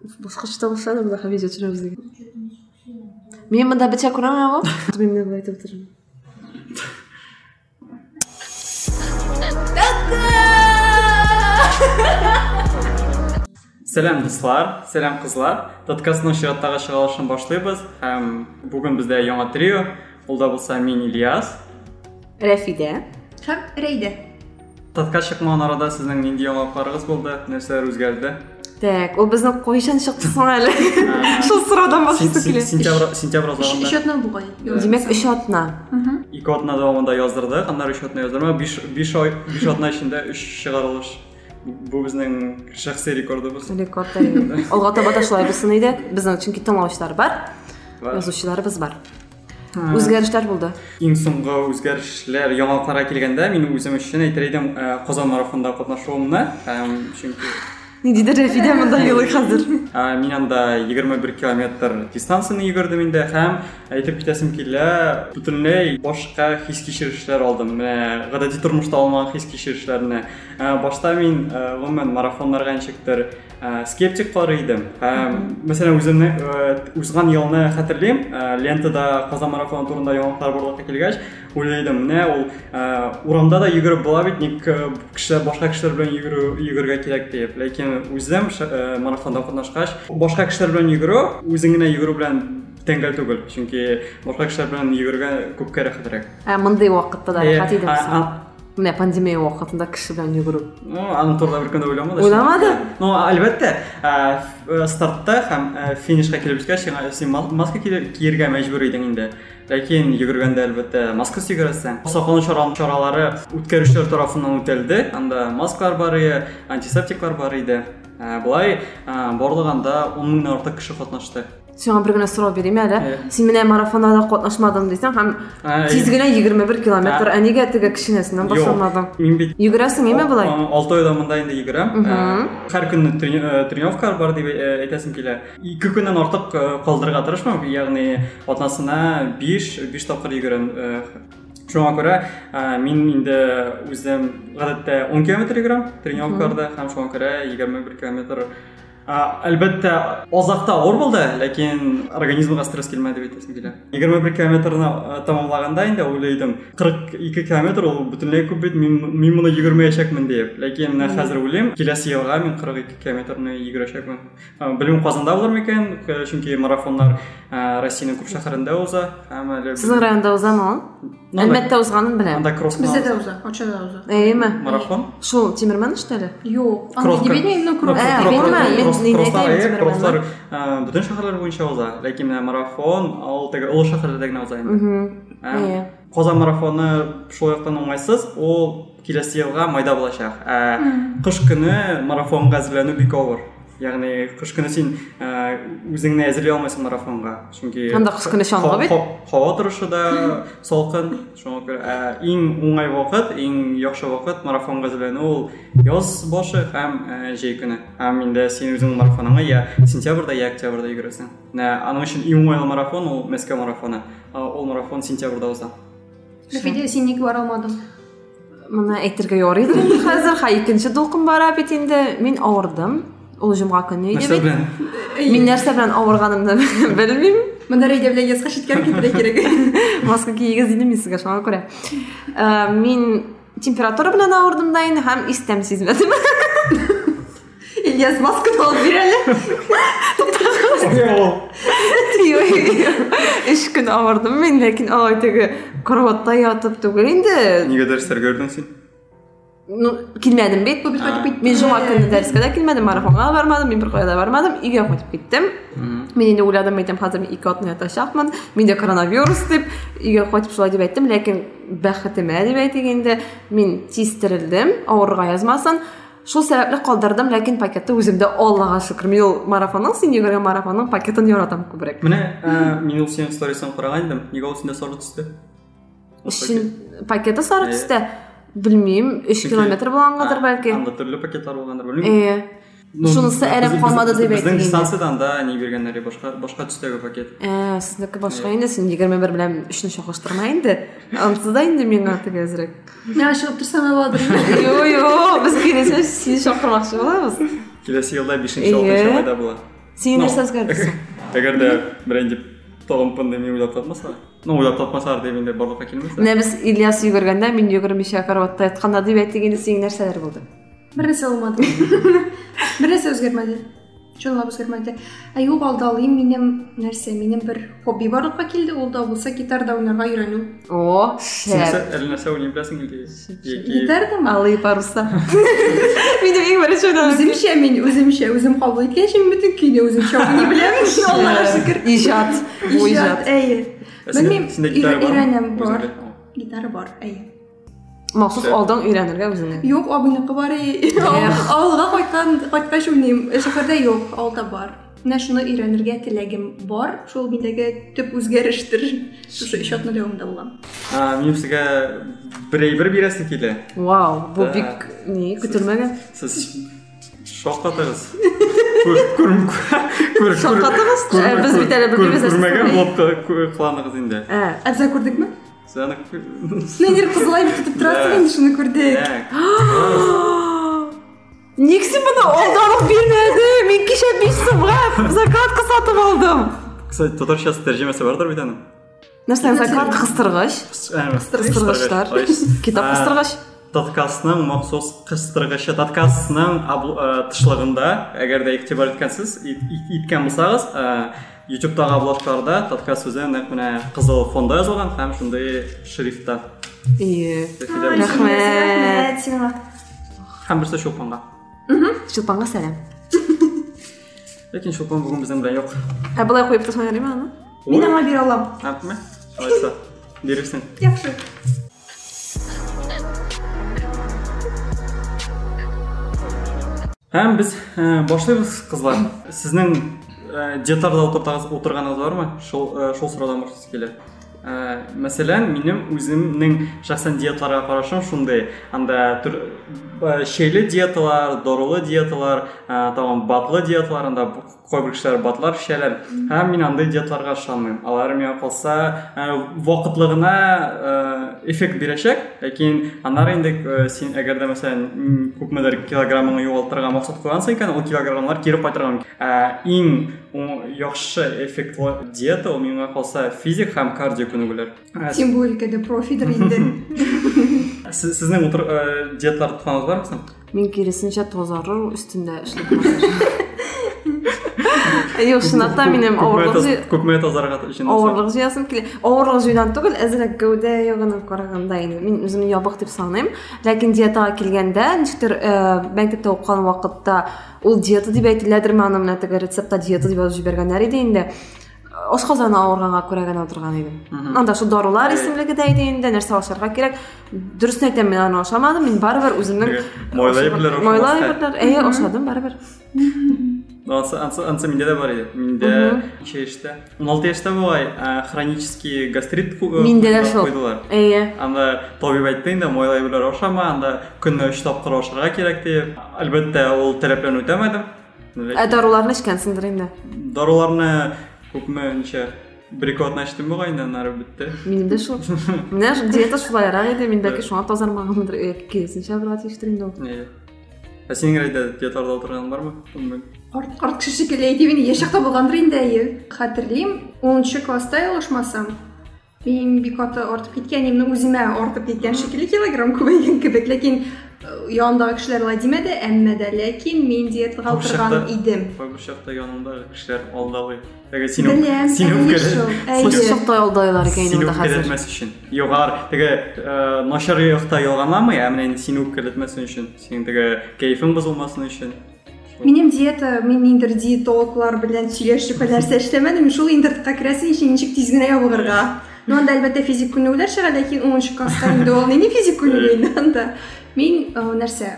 болса да мындай везет жүрөбүз деген мен мында быча көрөм мен кылып айтып отурмун сәлем достар сәлем қызлар подкасттың чираттагы чыгарылышын башлайбыз һәм бүгін бізде яңа трио ул да болса мен ильяс рәфиде һәм рәйдә подкаст чыкмаган арада сезнең нинди яңалыкларыгыз булды нәрсәләр үзгәрде так ол біздің қойшан шықтысың әлі шул сұраудан башласу келе сентябрь сентябрь азагында счетна бугай демек үш атна ике атна дәвамында яздырдык аннары өч атна яздырма ай биш атна эчендә өч чыгарылыш бу безнең шәхси рекордыбыз рекорд алға таба да шулай чөнки тыңлаучылар бар. Бар. Соңгы үзгәрешләр яңалыкларга килгәндә мин үзем өчен әйтер идем казан марафонында катнашуымны һәм чөнки не дейді рәфиде мында елый хәзер мин анда егерме бер километр дистанцияны йөгердем инде һәм әйтеп китәсем килә бөтенләй башка хис кичерешләр алдым менә гадәти тормышта алмаган хис кичерешләрне башта мин гомумән марафоннарга ничектер скептик карый идем. Һәм мәсәлән үземне узган елны хәтерлим лентада казан марафоны турында яңалыклар барлыкка килгәч уйлыйдым менә ул урамда да йөгереп була бит ник кешеләр башка кешеләр белән йөгерү йөгергә кирәк дип ләкин үзем марафонда катнашкач башка кешеләр белән йөгерү үзең генә йөгерү белән тәңгәл түгел. Чөнки башка кешеләр белән йөгерергә күпкә рәхәтрәк мондый вакытта да рәхәт иде менә пандемия вакытында кеше белән йөгерү аны турыда бер көн дә уйламады уйламады ну әлбәттә стартта һәм финишка килеп җиткәч син маска кияргә мәҗбүр идең инде. Ләкин йөгергәндә әлбәттә маскасыз йөгерәсең саклану чаралары үткәрүчеләр тарафыннан үтәлде анда маскалар бар иде антисептиклар бар иде болай барлыгы анда он меңнән артык кеше катнашты сиңа бер генә сорау бирим әле син менә марафонда да катнашмадым дисең һәм тиз генә егерме бер километр ә. нигә теге кечкенәсеннән башламадың мин бит йөгерәсең име болай алты айда монда инде йөгерәм. Һәр көнне тренировкалар бар дип әйтәсем килә. Ике көннән артык калдырырга тырышмам ягъни атнасына биш биш тапкыр йөгерәм шуңа күрә мин инде үзем гадәттә он километр йөгерәм тренировкаларда һәм шуңа күрә егерме бер километр. Әлбәттә азакта авыр булды ләкин организмга стресс килмәде дип әйтәсем килә. Егерме бер километрны тәмамлаганда инде уйлыйдым кырык ике километр ул бөтенләй күп бит мин моны йөгермәячәкмен дип ләкин менә хәзер уйлыйм киләсе елга мин кырык ике километрны йөгерәчәкмен. Белмим казанда булыр микән? Чөнки марафоннар россиянең күп шәһәрендә уза һәм әле сезнең районда узамы ул? Әлбәттә узганын беләм анда кросс бездә дә уза очада уза. Әйеме марафон? Шул тимерман штеле юк анда дип әйтмим именно кросс кросслар бөтен шәһәрләр буенча уза ләкин менә марафон ул теге олы шәһәрләрдә генә уза инде казан марафоны шул яктан уңайсыз ул киләсе елга майда булачак кыш көне марафонга әзерләнү бик авыр ягъни кыш көне син үзеңне әзерли алмайсың марафонга чөнки анда кыш көне чаңга бит? һава торышы да салкын шуңа иң уңай вакыт иң яхшы вакыт марафонга әзерләнү ул яз башы һәм җәй көне һәм инде син үзең марафоныңа я сентябрьдә я октябрьдә йөгерәсең аның өчен иң уңайлы марафон ул мәскәү марафоны. Ул марафон сентябрьдә уза рәфидә син ник бара алмадың? Моны әйтергә ярый инде хәзер һә икенче дулкын бара бит инде мин авырдым ул җомга көне иде бит мин нәрсә белән авырганымны белмим монда рәйдә белән язга читкә китәргә кирәк маска кигез идем мин сезгә шуңа күрә мин температура белән авырдым да инде һәм истәм сизмәдем ильяс масканы алып бир әле өч көн авырдым мин ләкин алай теге караватта ятып түгел инде нигә дәресләргә йөрдең син Ну килмәдем бит бу бит кайтып кит мин жума дәрескә дә килмәдем марафонга да бармадым мин бер кая да бармадым өйгә кайтып киттем. Мин инде уйладым әйтәм хәзер мин ике атна ятачакмын миндә коронавирус дип өйгә кайтып шулай дип әйттем ләкин бәхетемә дип әйтик инде. Мин тиз терелдем авырырга язмасын. Шул сәбәпле калдырдым ләкин пакетты үземдә аллага шөкер мин ул марафонның син йөгергән марафонның пакетын яратам күбрәк. Менә мин ул синең сторисыңа караган идем нигә ул синдә сары төстә пакеты сары төстә. Белмим өч километр булгангадыр бәлки анда төрле пакетлар булгандыр белмим шунысы әрәп калмады дип әйтте безнең дистанциядан да ни биргәннәр башка башка төстәге пакет сезнеке башка инде син егерме бер белән өчне чагыштырма инде анысы да инде миңа теге әзрәк миңа чыгып торсам буладыр юк юк без киләсе сине чакырмакчы булабыз киләсе елда бишенче алтынчы айда була сен нәрсе өзгерді эгер де брендип тогомпун деп мен ойлоп тапмаса ну ойлоп тапмасалар деп менде барлыкка келмес мына біз ильяс үйгөргөндө мен үйгөрүм иши карабатта айтканда деп айтты дегенде сенин нерселер болду бир нерсе болмады. Бир нерсе өзгермedi чоңлап өзгермedi а юк ал да алайын менин нерсе менин бир хобби барлыкка келди ол да болсо гитарда ойнарга үйрөнүү о эле нерсе билесиң эле эки гитарадамы алый паруса менде эң биринчи ойнаган өзүмчө мен өзүмчө өзүм кабыл эткенче мен бүтүн күйүнү өзүмчө ойнай билем аллага шүкүр ижат бул барбы үйрөнөм бар гитара бар эйе махсус алдың үйрөнөргө өзүңө Юк, абыйныкы бар. Авылга кайткан, кайткач уйнайм. Шәһәрдә юк, алда бар. Менә шуны өйрәнергә теләгем бар. Шул миндәге төп үзгәрештер. Шушы иҗатны дәвамында булам. А, мен сізге бір әйбер бирәсе килә вау Да. бик не көтөлмөгөн сіз Шок катыгыз? Э, біз бит әле білмейміз, күрмәгән әсәсен. булып кыланыгыз инде э? Сені Нәнер кызылай тотып торасың инде шуны күрдек. ник сен муну олдонуп бермеди мен кеше беш сумга закатка сатып алдым. Кстати, татарчасы тәрҗемәсе бардыр бит аның. нәрсе закат? кыстыргыч кыстыргычлар китап кыстыргыч Таткасының махсус кыстыргычы таткасының абл- э, тышлыгында, әгәр дә игътибар иткәнсез, ит- ит- иткән булсагыз, э, YouTube'дагы обложкаларда таткас сүзе нәкъ менә кызыл фонда язылган һәм шундый шрифтта. и Рәхмәт. Сиңа рахмәт. Һәм берсе Шолпанга. чулпанга сәлам Ләкин Шолпан бүген безнең белән юк. ә былай куеп та соңарыймы аны Мин аңа бирә алам. Әйтме? Алайса, бирерсең. Яхшы. Һәм без э, башлыйбыз, кызлар. Сезнең э, диетарда утыртагыз утырганыгыз бармы? Шул э, шул сорадан башлыйсы килә. Э, Мәсәлән, минем үземнең шәхсән диетларга карашым шундый. Анда түр э, шәйле диеталар, дорылы диеталар, тагын батлы диеталар, анда кайбер кешеләр батлар эчәләр. Һәм мин андый диетларга ышанмыйм. Алар миңа калса вакытлы гына э, эффект бирәчәк, ләкин аннары инде син әгәр дә мәсәлән күпмедер килограммыңны югалтырга максат куйгансың икән, ул килограммлар кире. Ә, Иң о, яхшы эффектлы диета ул миңа калса физик һәм кардио күнегүләр. Ә, Тем более, когда профидер инде. сез- Сезнең утыр диетлар тотканыңыз бармы соң? мен киресинче тозару үстүндө иштеп Yok шынында менен ауырлык жый- күпме тазарга өчен ауырлык жыясым келе ауырлык жыйдан түгел азыраак гәүдә ягынан караганда инде мин үземне ябык дип саныйм ләкин диетага килгәндә ничектер э, мәктәптә укыган вакытта ул диета дип әйтеләдерме аны менә теге рецептта диета дип язып җибәргәннәр иде инде ашказаны авырганга күрә генә утырган идем анда шул дарулар исемлеге дә иде инде нәрсә ашарга кирәк дөресен әйтәм мен аны ашамадым мин барыбер үземнең Майлы әйберләр майлы әйберләр әйе ашадым барыбер Ансы, миндә дә бар. Миндә ничә яшьтә? 16 яшьтә бугай ә, хронический гастрит ку- миндә дә шул куйдылар. әйе Анда табиб әйтте инде, майлы әйберләр ашама, анда көнне 3 тапкыр ашарга кирәк дип. Әлбәттә, ул таләпләрне үтәмәдем. ә даруларны эчкәнсеңдер инде Даруларны күпме ничә бер-ике атна эчтем бугай инде, аннары бетте. Минем дә шул. Менә ш- диета шулайрак иде, мин бәлки шуңа тазармагандыр. Ә синең рәйдә диетарда утырган бармы? Белмим. Арт карт кеше шикелле әйтеп инде яшәктә булгандыр инде әйе. Хәтерлим, 10 класста ялгышмасам. Мин бик аты артып киткәнемне үземә артып киткән шикелле килограмм күбәйгән кебек, ләкин янындагы кешеләр алай димәде, әмма дә ләкин Күп утырган чакта- идем. Сине- әйе. Шокта ялдайлар икән сине инде хәзер. үпкәләтмәс өчен. Югар, теге ә кайфың бозылмасын өчен. Минем диета, мин инде диетологлар белән сөйләшеп нәрсә эшләмәдем, шул интернетка керәсең ничек тиз генә ябылырга. Ну анда әлбәттә физик күнегүләр чыга, ләкин 10 класста инде ул нинди физик күнегү инде анда. Мин э, нәрсә,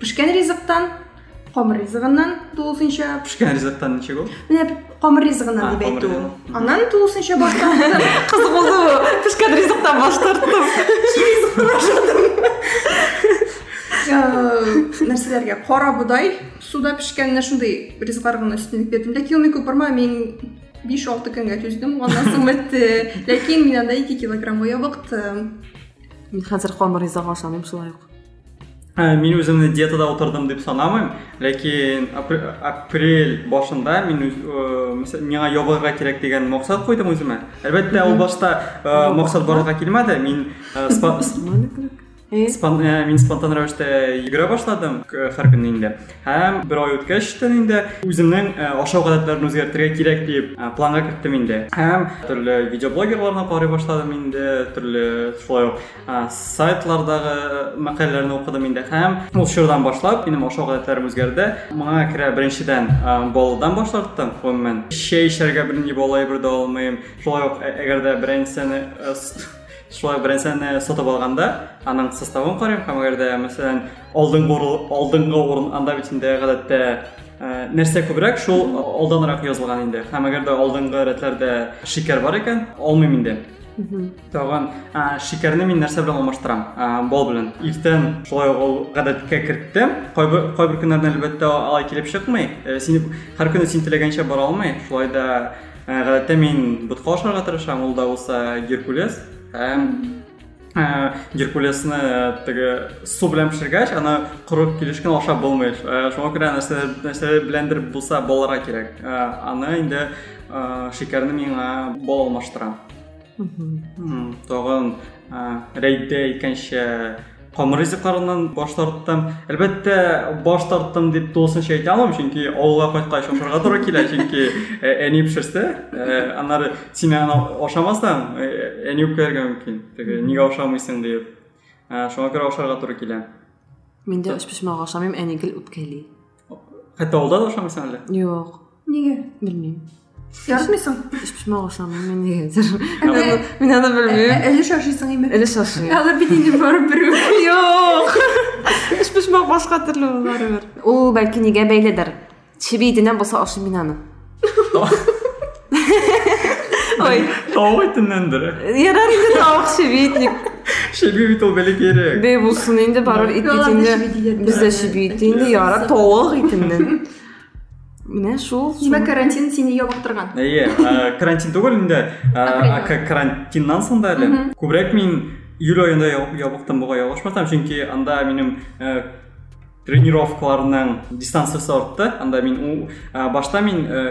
пешкән ризыктан, камыр ризыгыннан тулысынча, Пешкән ризыктан ничек ул? менә камыр А, ризыгыннан дип камыр әйтте ул. ризыгы. Аннан тулысынча баштан Кызык булды. Пешкән ризыктан баш тарттым. Э, нәрсәләргә кара будай, суда пешкәнне шундый ризыклар гына өстенлек бирдем. Ләкин ул мин күп барма, мин 5-6 көнгә түздем, аннан соң бетте. Ләкин мин анда 2 килограммга ябыктым. Мин хәзер камыр ризык ашамыйм шулай ук. Ә, мен өзімді диетада отырдым деп санамаймын ләкин апр- апрель башында мен ә, миңа йогаға керек деген мақсат қойдым өзіме әлбәттә ол башта ә, мақсат барлыққа келмеді мен мен спонтан рәвештә йөгерә башладым һәр көнне инде һәм бер ай үткәч инде үземнең ашау гадәтләрен үзгәртергә кирәк дип планга кертем инде һәм төрле видеоблогерларны карый башладым инде төрле шулай ук сайтлардагы мәкаләләрне укыдым инде һәм ул чордан башлап минем ашау гадәтләрем үзгәрде моңа керә беренчедән балыдан башлаттым гомумән чәй эчәргә берни бала әйбер дә алмыйм шулай ук әгәр дә бер с- шулай бер нәрсәне сатып алганда аның составын карыйм һәм алдыңгы урын алдыңгы урын анда бит инде гадәттә ә, нәрсә күбрәк шул алданрак язылган инде. Һәм әгәр дә алдыңгы рәтләрдә шикәр бар икән алмыйм инде. Тагын ә, шикәрне мин нәрсә белән алмаштырам? Ә, бал белән. Иртән шулай ук ул гадәткә керттем кайбер кайбер көннәрдә әлбәттә алай Ә, син һәр көнне син теләгәнчә бара алмый. Шулай да гадәттә мин ботка ашарга тырышам. Ул да булса геркулес. Һәм ә, су белән пешергәч аны коры килешкән ашап булмый. Ә, шуңа күрә нәрсә нәрсә беләндер булса баларга кирәк. Ә, аны инде ә, шикәрне миңа бал алмаштырам М, Тагын ә, рәйдә икенче камыр ризыкларыннан баш тарттым. Әлбәттә, баш тарттым дип тулысынча әйтә алмыйм, чөнки авылга кайткач ашарга туры килә, чөнки ә, әни пешерсә, ә, аннары син аны ашамасаң, ә, әни үпкәргә мөмкин. Теге нигә ашамыйсың дип. Шуңа күрә ашарга туры килә. Мен дә пешмәгә ашамыйм, әни гел үпкәли. Хәтта авылда да ашамыйсың әле. Юк, неге белмим. Yardım etsən. Hiçbir şey olsam mən yedir. Mən adam bilmirəm. 50 şaşı sanıyım. 50 şaşı. Hələ birinci bölüm bürüm. Yox. Hiçbir şey başqa türlü olar. O bəlkə niyə belədir? Çivi idindən bolsa aşın binanı. Oy. Tavuk itindendir. Yarar indi tavuk çivi itlik. Şebi bit o belə gerek. Be bulsun indi barır it itində. Bizdə şebi itində yarar tavuk itindən. Менә шул. димәк карантин сине ябыктырган Әйе, ә, карантин Апрель. ка- Карантиннан соң да әле. Күбрәк мин июль айында буга ябышмасам, чөнки анда минем ә, тренировкаларның дистанциясы артты. Анда ә, башта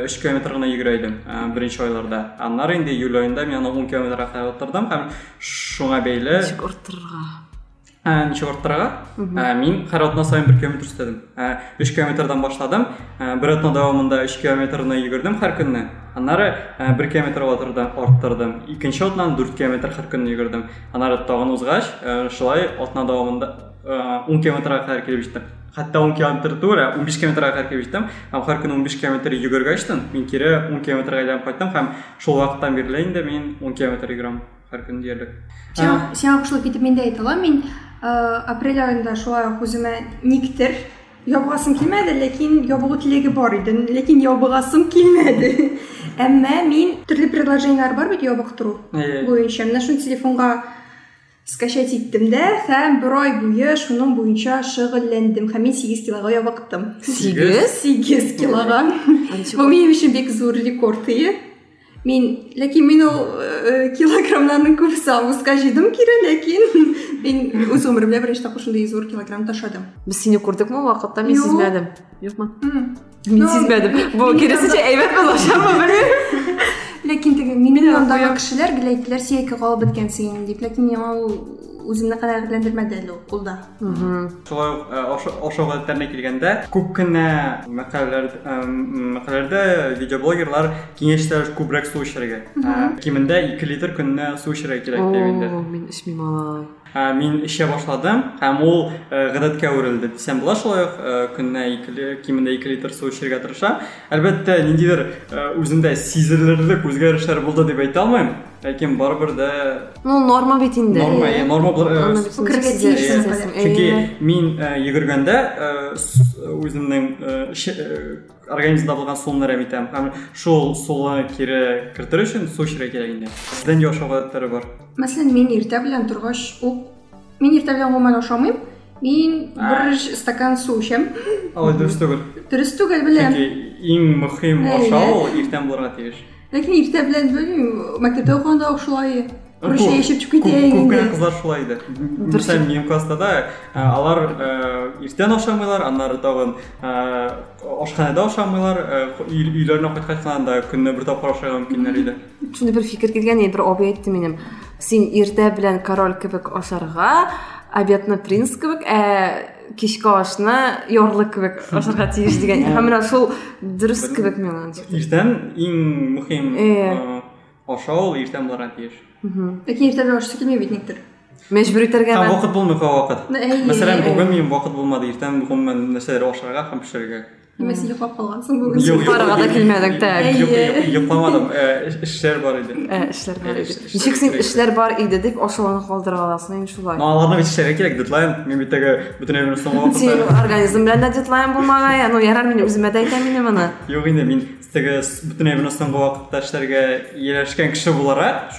3 км гына йөгерә идем ә, беренче айларда. Аннары инде июль айында мин аны 10 км кайтардым һәм шуңа бәйле Ничек арттырырга? Ә, ничек арттырырга? Ә, Мин һәр атна саен 1 км өстәдем. 3 кмдан башладым. Бер атна дәвамында 3 кмны йөгердем һәр көнне. Аннары 1 км арттырдым. Икенче атнан 4 км һәр көнне йөгердем. Аннары тагын узгач, шулай дәвамында ә, 10 кмга кадәр килеп җиттем. Хәтта 10 км түгел, ә 15 кмга кадәр килеп җиттем. Һәм һәр көнне 15 км йөгергәчтен мин кире 10 кмга әйләнеп кайттым һәм шул вакыттан бирле инде мин 10 км йөгерәм һәр диярлек. сиңа сиңа кушылып китеп мен дә әйтә алам мин ә, апрель айында шулай үземә никтер. Ябыгасым килмәде ләкин ябыгу теләге бар иде. Ләкин ябыгасым килмәде. Әмма мин төрле предложениелар бар бит ябыктыру Әйе. буенча. Менә шуны телефонга скачать иттем дә һәм бер ай буе шуның буенча шөгыльләндем. Һәм мин 8 килога ябыктым. Сигез? 8 килога Бу минем өчен бик зур рекорд ие. Мин, ләкин мин ул э, килограммнарның күбесе августка җыйдым кире, ләкин мин үз өмеремдә беренче тапкыр шундый зур килограмм ташадым. Без сине күрдекме вакытта мин Юк. сизмәдем. Юкмы? Мгм. Мин Ну, сизмәдем. Бу мин киресенчә әйбәт булачакмы белмим. Ләкин теге минем янымдагы буяп- кешеләр гел әйттеләр, син яки үземне канәгатьләндермәде әле ул да. Шулай ук ашау гадәтләренә килгәндә, күп кенә мәкаләләр мәкаләләрдә видеоблогерлар киңәшләр күбрәк су эчәргә. Кимендә 2 литр көнне су эчәргә кирәк дип инде. Мин эчмим алай. Ә, Мин эчә башладым һәм ул гадәткә әверелде. Дисәм була шулай ук ә, көнне 2 кимендә 2 литр су эчәргә тырышам. Әлбәттә, ниндидер үзендә сизелерлек үзгәрешләр булды дип әйтә алмыйм. Ләкин барыбер дә Ну, норма бит инде. норма, ә, норма ә, с- үземнең ә, ше- ә, организмда булган суны рәмитәм һәм шул суны кире кертер өчен су эчәргә кирәк инде. Сездән яшау гадәтләре бар. Мәсәлән, мин иртә белән торгач, ук мин иртә белән гомумән ашамыйм. Мин А. бер стакан су эчәм. Алай дөрес түгел. Дөрес түгел беләм. Чөнки иң мөһим ашау ул иртән булырга тиеш. Ләкин иртә белән белмим, мәктәптә укганда ук шулай. Көп- шығып көп кетейін кенә деп. кызлар шулай иде мисалы минем класста да алар иртән ашамыйлар аннары тагын ашханада ашамыйлар өйләренә кайтканда көнне бер тапкыр ашарга мөмкиннәр иде шундай бер фикер килгән бер абый әйтте минем син иртә белән король кебек ашарга обедны принц кебек ә кичке ашны ярлы кебек ашарга тиеш дигән һәм менә шул дөрес кебек миңа иртән иң мөһим Э. ә, ашау иртән булырга тиеш. Ләкин иртә белән ашысы килмәй бит никтер. мәҗбүр итәргә мен вакыт булмый вакыт. Мәсәлән әйе. бүген минем вакыт булмады иртән гомумән нәрсәләр ашарга һәм пешерергә. Немесе йоклап калгансың бүген. Юк, юк. Барага да килмәдең тәк Әйе. Юк, юк, йокламадым ә, эш- эшләр бар иде Ә, эшләр бар Э, иде. эш- Ничек син эшләр- эшләр бар иде дип ашауны калдыра аласың инде шулай. Но аларны бит эшләргә кирәк дедлайн мин бит теге бөтен ömrümне соңга Син вакытта организм белән дә дедлайн булмаган, ну ярар мин үземә дә әйтәм инде моны. Юк инде мин теге с- бөтен ömrümне соңгы вакытта эшләргә ияләшкән кеше буларак,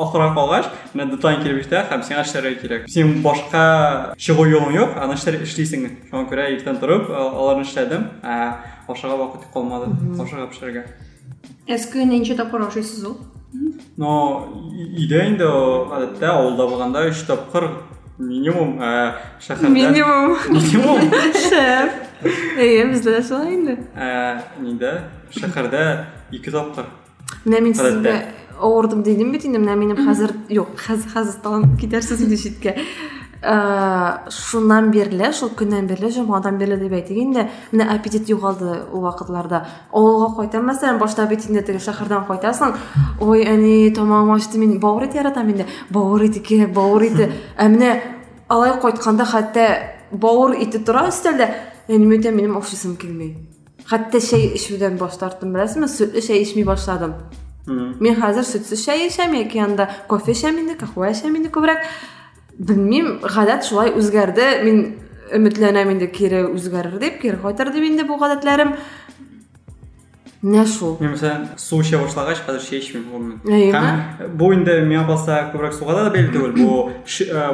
ахырга калгач, менә дедлайн килеп җитә һәм сиңа эшләргә кирәк. Син башка чыгу юлың юк, аны эшләр эшлисең. Шуңа күрә иртән торып, а- аларны эшләдем. Ә, Ашарга вакыт калмады, ашарга пешерергә. Эске ненче тапкыр ашыйсыз ул? Но инде гадәттә авылда булганда 3 тапкыр минимум шәһәрдә Минимум. минимум Шәп. Әйе, бездә дә шулай инде. нидә шәһәрдә 2 тапкыр. Менә мин Гадәттә. сезгә авырдым дидем бит инде, менә минем хәзер юк, хәзер хәзер тагын китәрсез Ә, шуннан бирле, шул көннән бирле, җомгадан бирле дип әйтик инде, менә аппетит югалды ул вакытларда. Авылга кайтам, мәсәлән, башта бит инде теге шәһәрдән кайтасың, ой, әни, тамагым ачты, мин бавыр ите яратам инде. Бавыр ите кирәк, бавыр ите. Ә менә алай кайтканда хәтта бавыр ите тора өстәлдә, әни, мин минем ашыйсым килми. Хәтта чәй эчүдән баш тарттым? Сөтле чәй эчми башладым. Мгм. Мин хәзер сөтсез чәй эчәм яки янда кофе эчәм инде, кахва эчәм инде күбрәк. Белмим, гадәт шулай үзгәрде. Мин өметләнәм инде кире үзгәрер дип, кире кайтыр дип инде бу гадәтләрем. Менә шул. Мин мәсәлән су эчә башлагач хәзер чәй эчмим гомумән. Бу инде миңа калса күбрәк суга да бәйле түгел. Бу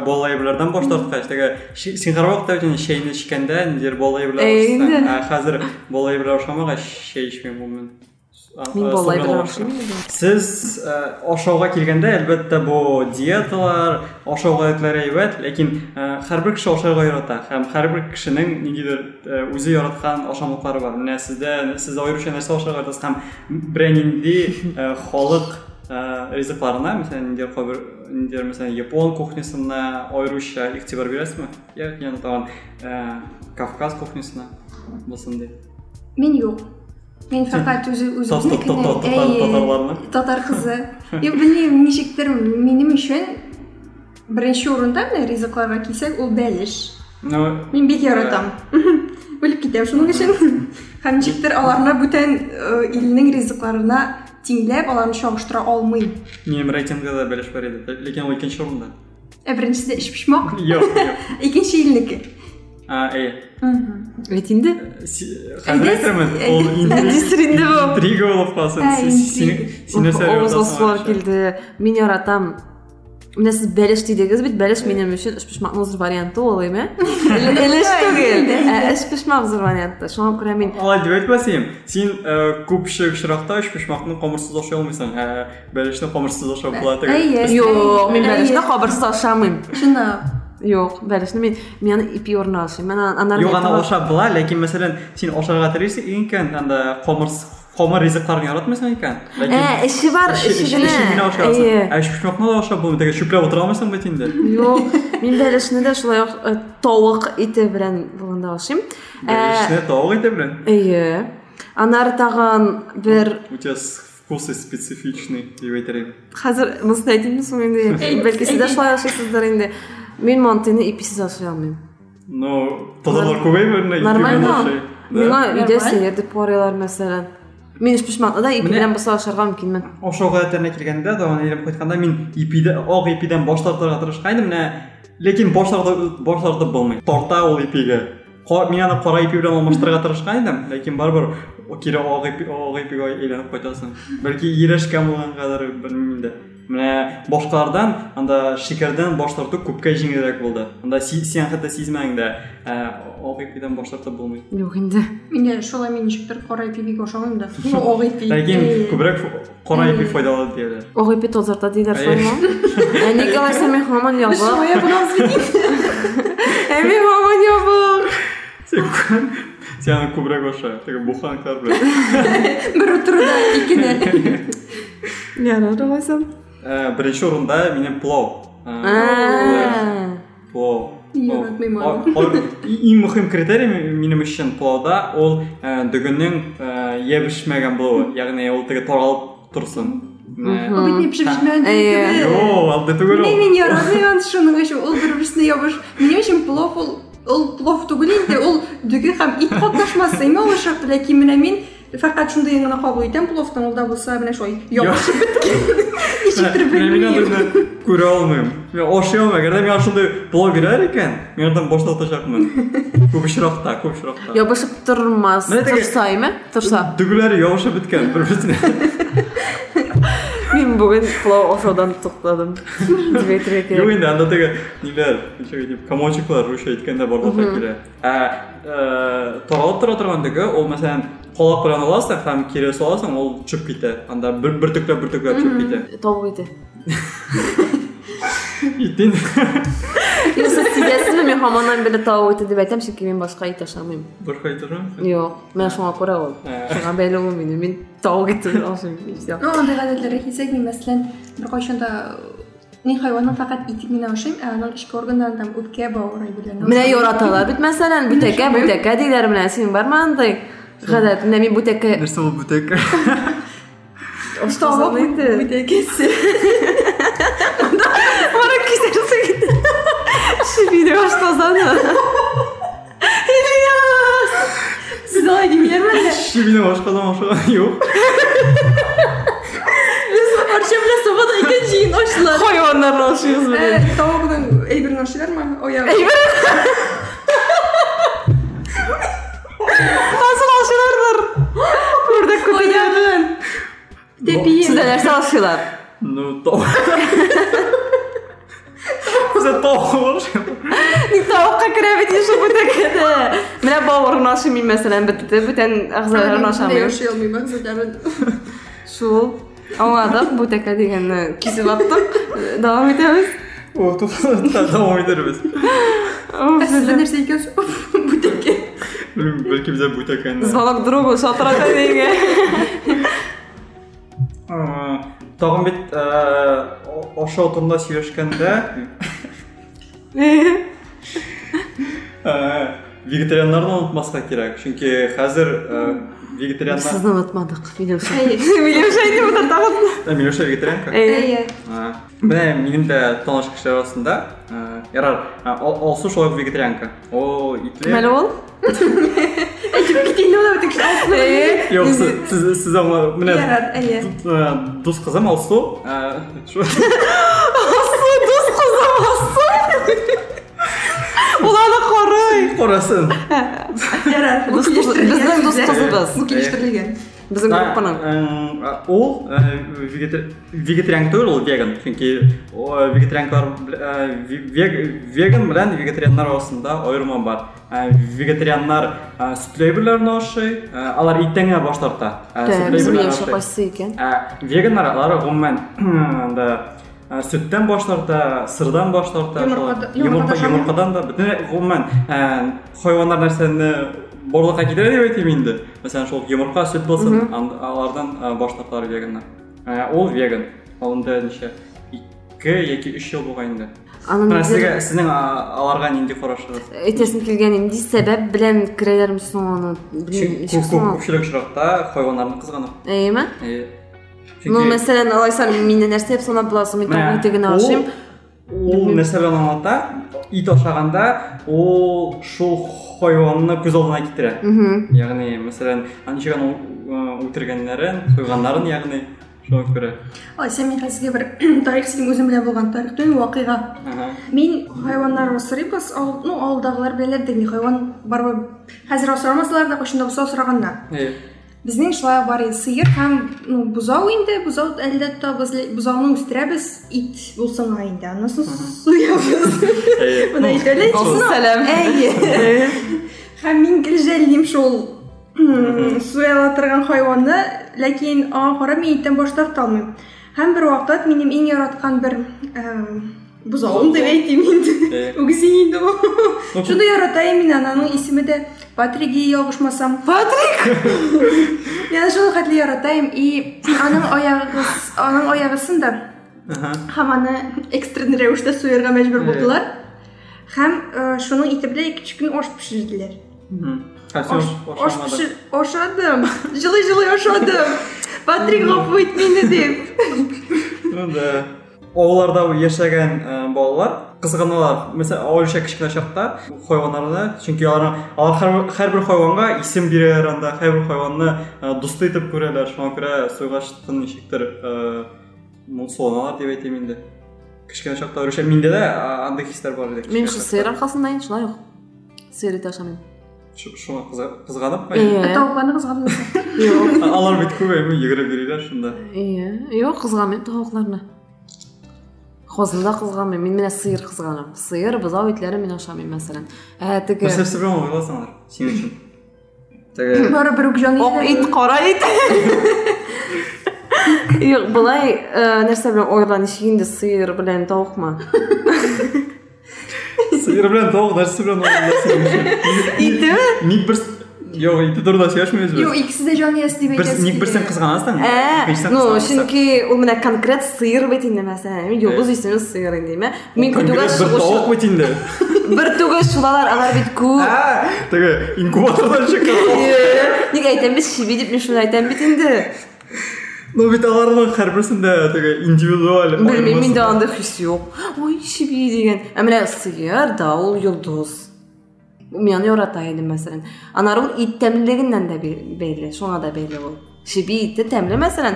балай әйберләрдән баш тарткач, теге син һәр вакытта инде чәйне эчкәндә ниндидер балай әйберләр хәзер балай әйберләр ашамагач чәй эчмим гомумән. А- Мин а, балай су белән белән ашыйм. ашыйм инде. Сез ә, ашауга килгәндә, әлбәттә, бу диеталар, ашау гадәтләре әйбәт, ләкин ә, һәрбер кеше ашарга ярата һәм һәрбер кешенең ниндидер ә, үзе яраткан ашамлыклары бар. Менә сездә сез аеруча нәрсә ашарга яратасыз һәм ә, халык ризыкларына, мәсәлән, ниндидер кабер ниндидер мәсәлән япон кухнясына аеруча игътибар бирәсезме? Яки янда тагын ә, Кавказ кухнясына булсын дип. Мин юк. Мин фақат татарларны? Татар кызы. Я белмим, ничектер минем өчен беренче урында менә ризыкларга килсәк, ул бәлеш. Ну, Мин бик яратам. Үлеп китәм шуның өчен. Һәм ничектер аларны бүтән э, илнең ризыкларына тиңләп, аларны чагыштыра алмыйм. минем рейтингда да бәлеш бар иде, ләкин ул икенче урында. Ә беренчесе эш пишмак, Юк, юк. икенче илнеке. А, әйе. Әйт инде. Си- Хәзер әйтермен, Әйдә- ул Дистер инде бу. интрига яратасың сулар акча? килде. Мин яратам. Менә сез бәлеш дидегез бит, бәлеш минем өчен эш пешмакның зур варианты ул эме? Элеш түгел. Эш пешмак зур варианты. Шуңа күрә мин Алай дип әйтмәсем, син ә, күпче очракта өч пешмакны камырсыз ашый алмыйсың. Ә, бәлешне камырсыз ашап була Әйе. түгел. Юк, мин Әйе. Бәлешне мин мин аны ипи орнына ашыйм. Мен аннары Юк, аны ашап була, ләкин мәсәлән, син ашарга телисең икән, анда камырсыз камыр ризыкларын яратмыйсың икән. Ә, эше бар. Ә, өч пешмакны да ашап булмый, теге чүпләп утыра алмыйсың бит инде. Юк, мин бәлешне дә шулай тавык ите белән булганда ашыйм. Бәлешне тавык ите белән. Тагын бер У тебя вкусы специфичный, соң Бәлки сез дә әйт. шулай инде. Мин мантыйны иписез ашый алмыйм. Ну, татарлар күбәйме? Нормально. Миңа сәер дип карыйлар мәсәлән. Мин эш пешмакны да ипи белән буса ашарга мөмкинмен. Ашау гадәтләренә килгәндә, даван әйләп кайтканда мин ипидә, ак ипидән баш тартырга тырышкайным, менә ләкин баш тартып. Тарта ул ипигә. ко- мен аны кара ипи белән алмаштырырга тырышкан идем ләкин барыбер о- кире ак ипи ак ипигә әйләнеп кайтасың бәлки ирешкән булгангадыр белмим инде менә башкалардан анда шикәрдән баш тарту күпкә җиңелрәк булды анда хәтта сизмәң дә ә, ак ипидән баш тартып булмый Юк инде. Менде шулай мен ничектер да. Ипи. ләкин күбрәк кара ипи файдалы дияләр Ого ипи тозарта диләр Әй. шулаймы? Ә ник алайса мен һаман ябык. Шулай булам мен һаман ябык. сен сен аны күбрәк аша теге буханкалар турда икене. Ярар алайса. Ә, беренче урында минем плов. А. плов. Иң мөһим критерий өчен пловда. Ә, дөгенең ә, ябышмаган булуы ягъни ул теге таралып торсын Менә- Ул бит не Мен мен аны өчен ул бер-берсенә ябыш. Минем өчен плов ул плов түгел инде, ул дүге һәм ит катнашмасы име ул шарт, ләкин менә мин фақат шундый гына кабул итәм пловтан ул да булса менә шулай ябышып беткән. Ничектер Менә мин аны белмим. үзенә күрә алмыйм. Мен ашый алмыйм. Әгәр мин шундый плов бирәр икән, мин андан баш тартачакмын. Күп очракта, күп очракта. Ябышып тормас. Менә теге- Турсаймы? Турса. Дүгеләре ябышып беткән бер-берсенә. Мин бүген плов ашаудан туктадым. Дип әйтергә Юк кирәк. инде анда теге ниләр, ничек дип, комочеклар русча әйткәндә барлыкка килә. Ә э, таралып тора торган теге, ул мәсәлән калак белән аласың һәм кире саласың, ул чүп китә. Анда бер төкләп бер төкләп чүп китә. Тавык ите. Итин. Юкса сизәсезме мен һаман беле тавык ите дип әйтәм, чөнки мин башка ит ашамыйм. Бер кайтырам. Юк, мен шуңа күрә ул. Ә. Шуңа бәйле ул мине. Мин тавык ите ашыйм. Все. Ну, андай гадәтләргә килсәк, мин мәсәлән, бер кайчанда мин хайванның фақат итен генә ашыйм, ә аның эчке органнарын там үпкә, бавыр белән. Менә яраталар бит мәсәлән, бүтәккә, бүтәккә диләр менә син бармы андай? Гадәт, менә мин бүтәккә Нәрсә ул 先すぎてしびれましたさんだすごいに見えません Şibine başkadan başka yok. Arşemle sobada ikinci yiyin hoşlar. Hayvanlarla aşıyoruz böyle. Ee, tavuğun Eyüp'ün aşılar mı? O ya. Eyüp. Nasıl aşılarlar? Burada O kutu. ya. Tepiyi. Sizler aşılar. No, tamam. Bizə tavuk Ник тавыкка керә бит ише бүтәккәдә. Менә бавырын ашыйм мин мәсәлән бетте, бүтән алмыйм зәләрен. Шул. Аңладык дигәнне кисеп аттык. Дәвам итәбез. О, давам итәрбез. Сез нәрсә икән? Бүтәккә. Белмим, бәлки безә бүтәкән. Звонок другу шатырата дигән. Тагын бит сөйләшкәндә вегетарианнарны онытмаска кирәк. Чөнки хәзер вегетарианнар Сезне онытмадык. Миләүшә. Әйе. Миләүшә дип утыртабыз. Ә, Миләүшә вегетарианка. Әйе. А, Менә минем дә таныш кешеләр арасында ярар, Алсу шулай вегетарианка. О, итле. Мәле ул? Әйтеп китәйне ул бит кеше. Э, Юк, сез сез сез аңа менә Ярар, әйе. а, дус кызым Алсу, шу- Асу дус кызым асу. Ул Безнең группаның. А, вегета- вегетариан түгел, ул веган. Чөнки о, вегетарианкалар вег- веган белән вегетарианнар арасында аерма бар. А, сөтле әйберләрне ашый, алар иттән генә баш тарта. Миләүшә ашый. кайсы икән? Ә, веганнар алар гомумән анда сөттән баш тарта, сырдан баш тарта, йомыркадан да бөтен гомумән ә, хайваннар китерә дип әйтим инде. Мәсәлән, шул йомырка, сөт булсын, ан- алардан баш тарталар веганнар. Ә, Ул веган. Ул инде ничә 2 яки 3 ел булган инде. Аны Менә нидә- сезгә сезнең а, аларга нинди карашыгыз? Әйтәсем килгән инде сәбәп белән керәләр соң аны. Чөнки күп күп күпчелек очракта хайваннарны кызганып. Әйеме? Э, Ну, чөнки- мәсәлән, алайса мине нәрсә дип санап буласың? Ул- ашыйм. Ул мәсәлән аңлата, ит ашаганда ул шул хайванны күз алдына. Ягъни, мәсәлән, ничек аны үтергәннәрен, куйганнарын, ягъни шуңа күрә ой сен мен сізге бір тарих сенің өзің біле болған тарихтан уақиға. Мен хайуаннар асырайбыз ауыл ну ауылдағылар біледі хайуан бар ба қазір асырамасалар да қошында болса Е, біздің шулай бар еді. Сиыр һәм ну бұзау енді бұзау әлде табыз бұзауны өстерәбіз ит болсын енді анан соң суябыз мына Сәлем. әйе һәм мен гел жәллейм шул суяла торган хайванны ләкин аңа карап мен иттен баш тарта алмыйм һәм бер вакыт минем иң яраткан бер эм, бұзауым деп әйтейін инде Е. үгіз инде ул шуны яратайм мин ананың исеме дә патриги ялгышмасам Патрик! Я шул хәтле яратайм и аның аягы аның аягысын да һәм аны экстрен рәвештә суярга мәҗбүр Е. булдылар. Һәм э, шуның ите белән ике көн аш пешерделәр. Ашадым. Җылы җылы ашадым. Патрик гафу ит мине дип. Ну да. Авылларда яшәгән э, балалар кызганалар. Mesela Авылча кичкенә чакта хайваннарны, чөнки алар алар һәр- һәрбер хайванга исем бирәләр анда, һәрбер хайванны э, дусты итеп күрәләр. Шуңа күрә суйгаштын ничектер э, ну соланалар дип әйтәм инде. Кичкенә чакта рөшә миндә дә андай хисләр бар иде. Мен кичкенә шу чакта. сыйыр арқасындайын, шулай ук. Ите Шуңа кызга- кызганып. Ие. Тавыкларны кызгандым. Юк. Алар бит күбәйме йөгереп йөриләр шунда. Ие. Юк, кызганмыйм тавыкларны. Козында кызганмыйм. Мен менә сыйыр кызганам. Сыйыр, бузау итләре мен ашамыйм мәсәлән. Ә белән уйласаңлар, син өчен. Теге Бары бер үк җан Ак ит, кара ит. Юк, былай э, нәрсә белән ойлан ишегендә сыйыр белән тавыкмы? сыйыр белән тавык нәрсәсе белән уйласаң. Итеме? Ник бер Yok, ите турында сөйләшмәйбез Юк, без. икесе дә җан ясы дип Бер әйтәсез. ник берсен кызганасың? Ә, икенчесен ну, кызганасың. чөнки ул менә конкрет сыйыр бит инде мәсәлән. Мин юлдыз исеме сыйыр инде, мен Конкрет көтүгә бер тавык шул бит инде. бер түгел шулалар, алар бит күп. Ә, теге инкубатордан чыккан. Ник әйтәм бит шиби дип мин шуны әйтәм бит инде. Ну бит аларның һәрберсендә теге индивидуаль. Белмим, миндә андай хис юк. Ой, шиби дигән. Ә менә сыйыр да ул юлдыз. Мин аны ярата идем мәсәлән. Анар ул ит тәмлегеннән дә бәйле, шуңа да бәйле ул. Шиби ите тәмле мәсәлән,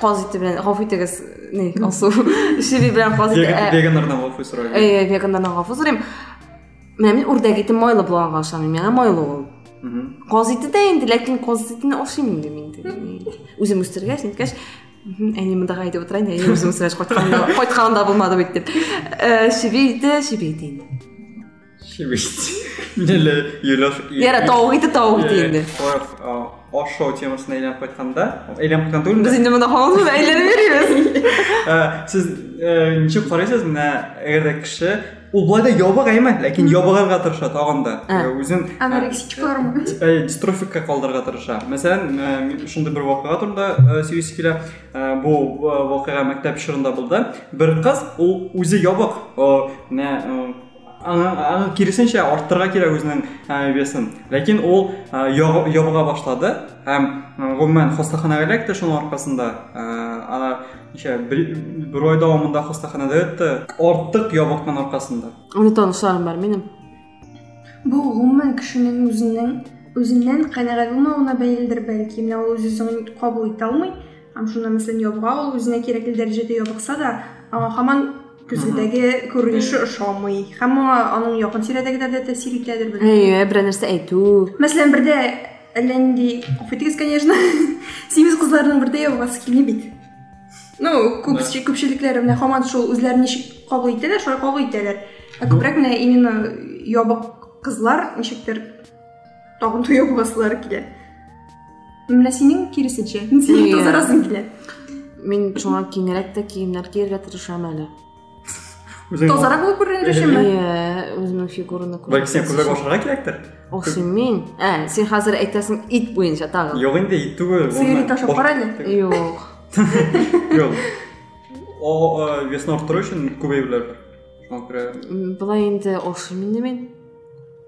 каз ите белән гафу итегез, не, алсу. Шиби белән каз ите. Веганнардан гафу сорайм. Әй, вегандардан гафу сорыйм. Менә мин үрдәк ите майлы булганга ашамыйм, миңа майлы ул. Мгм. Каз ите дә инде, ләкин каз итен ашыйм инде мин. инде. Үзем үстергәч, ниткәч, мгм, әни монда әйтеп утыра инде, әни үзем үстергәч кайтканда, кайтканда булмады бит дип. Э, Шиби ите, шиби ите инде. Шибит. Минеле юлаш. Яра тауык ите инде. Ошо темасына әйләнеп кайтканда, әйләнеп кайтканда түгел Без инде әйләнеп йөрибез. Ә, сіз ә, ничек карайсыз менә әгәр дә кеше ул болай да ябык әйме ләкин ябыгарга тырыша тагын да үзен Анорексичкалармы? дистрофикка калдырырга тырыша мәсәлән шундый бер вакыйга турында сөйлисе килә бу вакыйга мәктәп чорында булды бер кыз ул үзе ябык О, менә ә, аңа аңа киресенчә арттырырга кирәк үзенең ә, весен ләкин ябы- ябыга башлады һәм гомумән хастаханәгә эләкте шуның аркасында Ә, ана ничә бер бер ай дәвамында хастаханәдә ятты артык ябыкның аркасында Уны танышларым бар минем. Бу гомумән кешенең үзенең үзеннән канәгать булмавына бәйледер бәлки. Менә ул үзен кабул итә алмый. Һәм шунда ябыга ул үзенә кирәкле дәрәҗәдә ябыкса да, аңа һаман күзгедәге күренеше ошамый. Һәм аңа аның якын тирәдәгеләр дә тәэсир итәдер белмим. Әйе, бер нәрсә әйтү. Мәсәлән, бердә әллә нинди конечно, симез кызларның бердә ябыгасы килми бит. Ну, күпче күпчелекләре менә һаман шул үзләрен ничек кабул итәләр, шулай кабул итәләр. Ә күбрәк менә именно ябык кызлар ничектер тагын да ябыгасылары килә. Менә синең киресенчә, синең Иә. тазарасың килә. Мин шуңа киңрәк тә киемнәр кияргә тырышам әле. Үзең- Тазарак булып күренер өченме? Әйе, үземнең фигураны Бәлки сен ашарга кирәктер Охшый мин. Ә, син хәзер әйтәсең ит буенча тагын. Юк инде ит түгел Сыйыр ит. Юк. О, ә, весны арттыру өчен күбәйүләр бар. Былай охшый мин мин.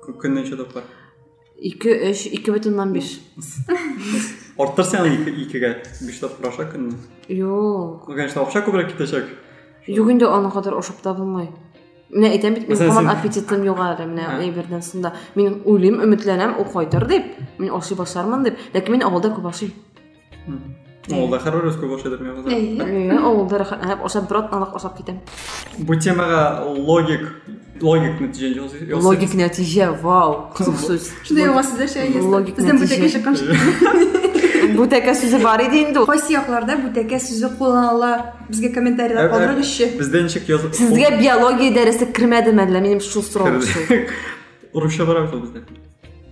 кө- көннән чыдап бар. 2 3 2.5. Арттыр сен ике- икегә 5 тапкыр аша көннән. Юк. Ну, конечно, күбрәк китәчәк. Юк инде аны кадәр ашап та булмый. Менә әйтәм бит, һаман син- аппетитым югары, менә Ә. әйбердән сонда. Мин уйлыйм, өметләнәм, ул кайтыр дип. Мин ашый башлармын дип. Ләкин мин авылда күп ашыйм. ол да һәрбір өз көбі окшойдур мен Әйе. Э, ол да рахат ошап бирот анык ошап кетем бул темага логик логик жасайсыз логик нәтиже вау кызык сөз Шундай угасыздар шәй. Логик нәтиже. бүтәкә сүзе бар иде инде ул. Кайсы якларда бүтәккә сүзе кулланыла? Безгә комментарийлар калдырыгызчы. бізде ничек язып Сезгә биология дәресе кермәдеме әллә? Минем шул сорау шул. урысча бар бит бізде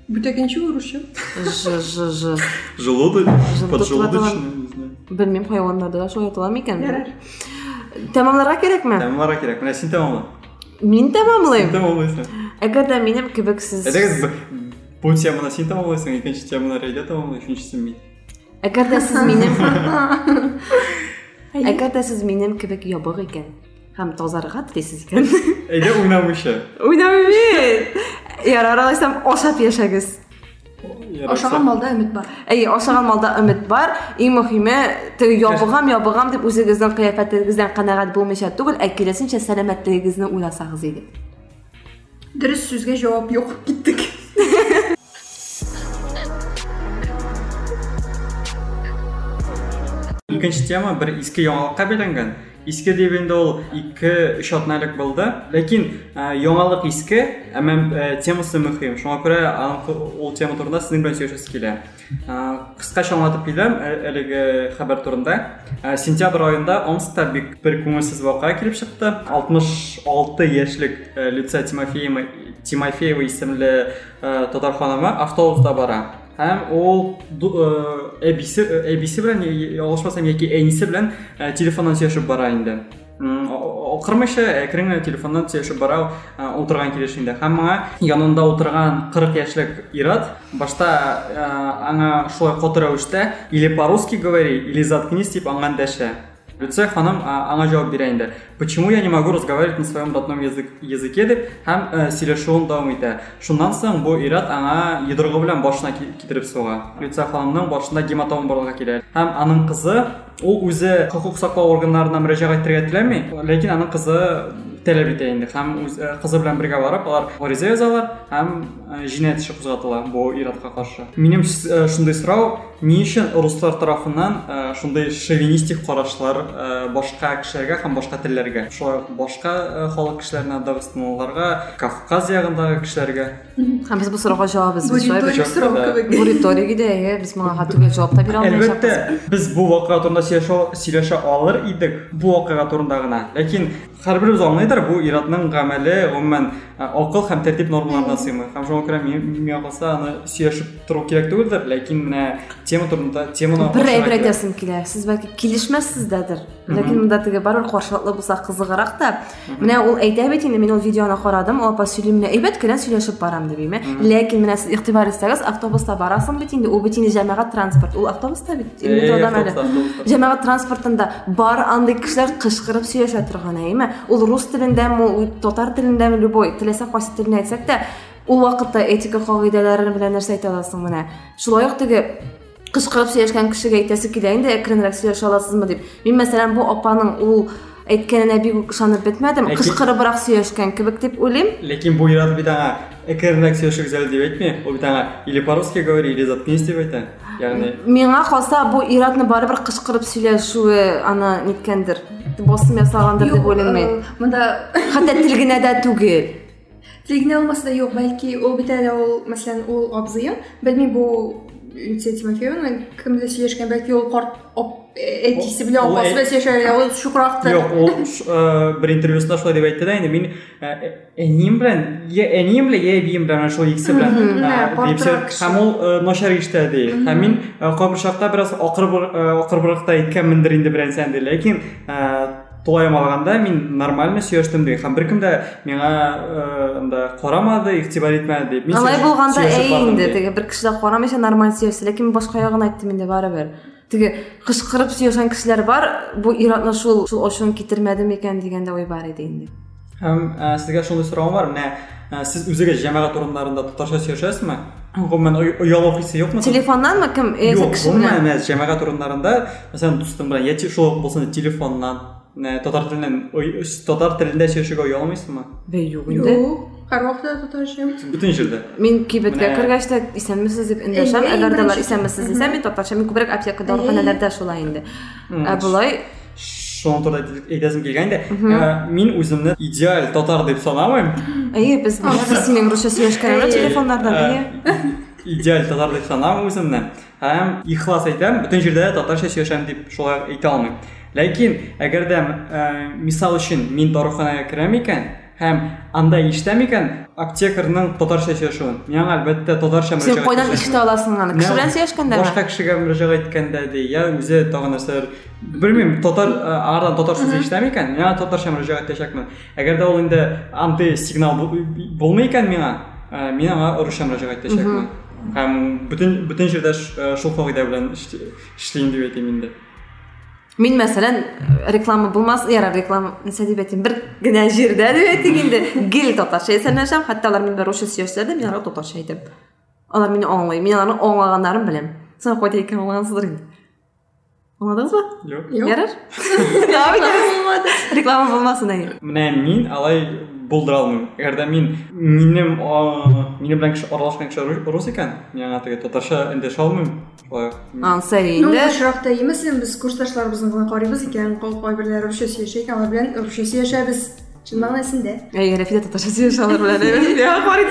Бүтәкенче урысча. Ж ж ж. желудок поджелудочный Белмим хайваннарда да шулай атала микән? Ярар. Тәмамларга кирәкме? тәмамларға керек менә син тәмамла Мин син тәмамлыйм. тәмамлайсың Әгәр дә минем кебек б- бұл теманы син тәмамлайсың икенче теманы рәйдә тәмамлай өченчесен мин Әгәр дә сез минем Әгәр дә сез минем кебек ябык икән һәм тазарга телисез икән. әйдә уйнамыйча Уйнамый бит. Ярар алайсам ашап яшәгез. Ашаган малда өмет бар. Әй, ашаган малда өмет бар. Иң мөһиме, теге ябыгам, ябыгам дип үзегезнең кыяфәтегездән канәгать булмыйча түгел, ә киресенчә сәламәтлегегезне уйласагыз иде. Дөрес сүзгә җавап юк. Киттек. Икенче тема бер иске яңалыкка бәйләнгән. Иске дип инде ул 2-3 атналык булды. Ләкин яңалык иске, ә, темасы мөһим. Шуңа күрә ул тема турында сезнең белән сөйләшәсе килә. Кыскача аңлатып киләм әлеге хәбәр турында. Сентябрь аенда Омскта бик бер күңелсез вакыйга килеп чыкты. 66 яшьлек Люция Тимофеева исемле татар ханымы автобуста бара. Һәм э, әбисе әбисе белән ялгышмасам яки әнисе белән телефоннан сөйләшеп бара инде. Акырмыйча әкрен телефоннан сөйләшеп бара утырган килеш инде. Һәм моңа янында утырган 40 яшьлек ир-ат башта аңа шулай каты рәвештә или по-русски говори, или заткнись дип аңа дәшә. Люция ханым аңа җавап бирә. Почему я не могу разговаривать на своем родном язык, языке дип һәм э, сөйләшүен дәвам итә. Шуннан соң бу ир-ат аңа йодрыгы белән башына ки- китереп суга. Люция ханымның башында гематома барлыгы килә. Һәм аның кызы ул үзе хокук саклау органнарына мөрәҗәгать итәргә теләми, ләкин аның кызы таләп итә инде һәм кызы белән бергә барып алар гариза язалар һәм җинаять эше кузгатыла бу ир-атка каршы. Минем шундый сорау, ни өчен руслар тарафыннан шундый шовинистик карашлар башка кешеләргә һәм башка телләргә, шулай ук башка халык кешеләренә, дагыстанлыларга, Кавказ ягындагы кешеләргә Һәм без бу сорауга җавабыз Бу риторик иде, әйе, без моңа ха түгел җавап та бирә алмаячакбыз. Әлбәттә, без бу вакыйга турында сөйләшә алыр идек, бу вакыйга турында гына. Ләкин һәрберебез бу иратның гамәле гомумән ә, акыл һәм тәртип нормаларына сыймый. Һәм шуңа күрә миңа калса аны сөйләшеп тору кирәк түгелдер, ләкин менә тема турында теманы ачарга әйбер әйтәсем килә. Сез бәлки килешмәссездер. Ләкин монда теге барыр каршылыклы булса кызыграк та. Менә ул әйтә бит инде, мин ул видеоны карадым, ул апа сөйли менә әйбәт кенә сөйләшеп барам дип име. Ләкин менә сез игътибар итсәгез, автобуста барасың бит инде, ул бит инде җәмәгать транспорт. Ул автобуста бит Э, метродан әле. автобуста, автобуста. Җәмәгать транспортында бар андый кешеләр кычкырып сөйләшә торган әйме. Ул рус телендәме, ул татар телендәме, любой теләсә кайсы телне әйтсәк тә, ул вакытта этика кагыйдәләре белән нәрсә әйтә аласың менә. Шулай ук теге кычкырып сөйләшкән кешегә әйтәсе килә инде әкренрәк сөйләшә аласызмы дип. Мин мәсәлән бу апаның ул әйткәненә бик ышанып бетмәдем. Кычкырыбрак сөйләшкән кебек дип уйлыйм. Ләкин бу ират бит аңа әкренрәк сөйләшегез әле дип әйтми, ул бит аңа или по-русски говори, или заткнись дип әйтә. Ягъни Миңа калса бу иратны барыбер кычкырып сөйләшүе аны ниткәндер. Басым ясагандыр дип уйлыйм Монда Хәтта тел генә дә түгел. Легне алмасы да юк, бәлки ул бит әле ул, мәсәлән, ул абзые, белмим бу Люция Тимофеевна кемдә сөйләшкән, бәлки ул карт ап- әтисе белән Ул- апасы ул белән сөйләшә, ул шукрактыр. Юк, ул ш- э, бер интервьюсында шулай дип әйтте дә инде, мин э, әнием белән, я әнием белән, я әбием белән, шул икесе белән Мгм, э, да, дип картрак сөйләп, кеше. һәм ул э, начар ишетә ди. Һәм мин э, кайбер чакта бераз акырбыр- э, акырбрак та әйткәнмендер инде берәнсән ди, ләкин э, тулаем алганда мин нормально сөйләштем ди. Һәм беркем дә миңа э, анда карамады, игътибар итмәде дип. Мин Алай сөйләшеп- булганда сөйләшеп әй бардым инде ди. теге бер кеше дә карамыйча нормаль сөйләсә, ләкин башка ягын әйттем инде барыбер. Теге кычкырып сөйләшән кешеләр бар, бу иратны шул шул ачуын китермәде микән дигәндә уй бар иде инде. Һәм ә, сезгә шундый сорауым бар. Менә ә, сез үзегез җәмәгать урыннарында татарча сөйләшәсезме? Гомумән оy- оялу хисе юкмы? Телефоннанмы кем? Әйсә Юк, кеше гомумән белән. менә җәмәгать урыннарында, мәсәлән, дустым белән яки шул булсын телефоннан, менә татар теленнән ой- татар телендә сөйләшергә оялмыйсыңмы? Бе юк инде. Юк. һәр вакытта татарча Бөтен җирдә. Мин кибеткә Менә- кергәч тә исәнмесез дип эндәшәм. Әйе, Әгәр дә алар беренче- исәнмесез дисә, мин татарча мин күбрәк аптека дәваханәләрдә шулай инде. Ә булай Шуның турында әйтәсем килгән дә, ә, мин үземне идеаль татар дип санамыйм. әйе без без синең русча сөйләшкәнне телефоннардан әйе. идеаль татар дип санамыйм үземне һәм ихлас әйтәм бөтен җирдә татарча сөйләшәм дип шулай әйтә алмыйм ләкин әгәр дә мисал өчен мин даруханәгә керәм икән һәм анда әлбәттә татарча Син мөрәҗәгать кайдан итәчәк. ишетә аласың аны? Кеше белән сөйләшкәндә. башка кешегә мөрәҗәгать иткәндә ди я үзе тагын нәрсәләр белмим татар ә, арадан татар сүзе ишетәм икән миңа татарча мөрәҗәгать итәчәкмен әгәр дә ул инде андый сигнал бу- булмый икән миңа мин аңа русча мөрәҗәгать итәчәкмен җирдә ш- ә, шул кагыйдә белән эшли- эшлим дип әйтим инде Мин мәсәлән реклама булмас, яра реклама дип әйтим, бер генә җирдә дип әйтик инде. Гел татарча сөйләшәм, хәтта алар мине русча сөйләсәләр дә мин аларга татарча әйтәм. Алар мине аңлый, мин аларны аңлаганнарын беләм. Сен кайда икән аңлагансыздыр инде. Аңладыңызбы? юк Юк. Ярар? Реклама булмасын әйе. менә мин алай булдыра алмыйм әгәр дә мин минем а, минем белән кеше аралашкан кеше рус- рус икән мин аңа теге татарча эндәшә алмыйм шулай Ансы Ну, инде. шыракта имесен без курсташларыбызны гына карыйбыз икән, кайберләре русча сөйләшә икән, алар белән русча сөйләшәбез. Чын мәгънәсендә. Әйе, Рәфидә татарча сөйләшә алар белән. әйе. Я карый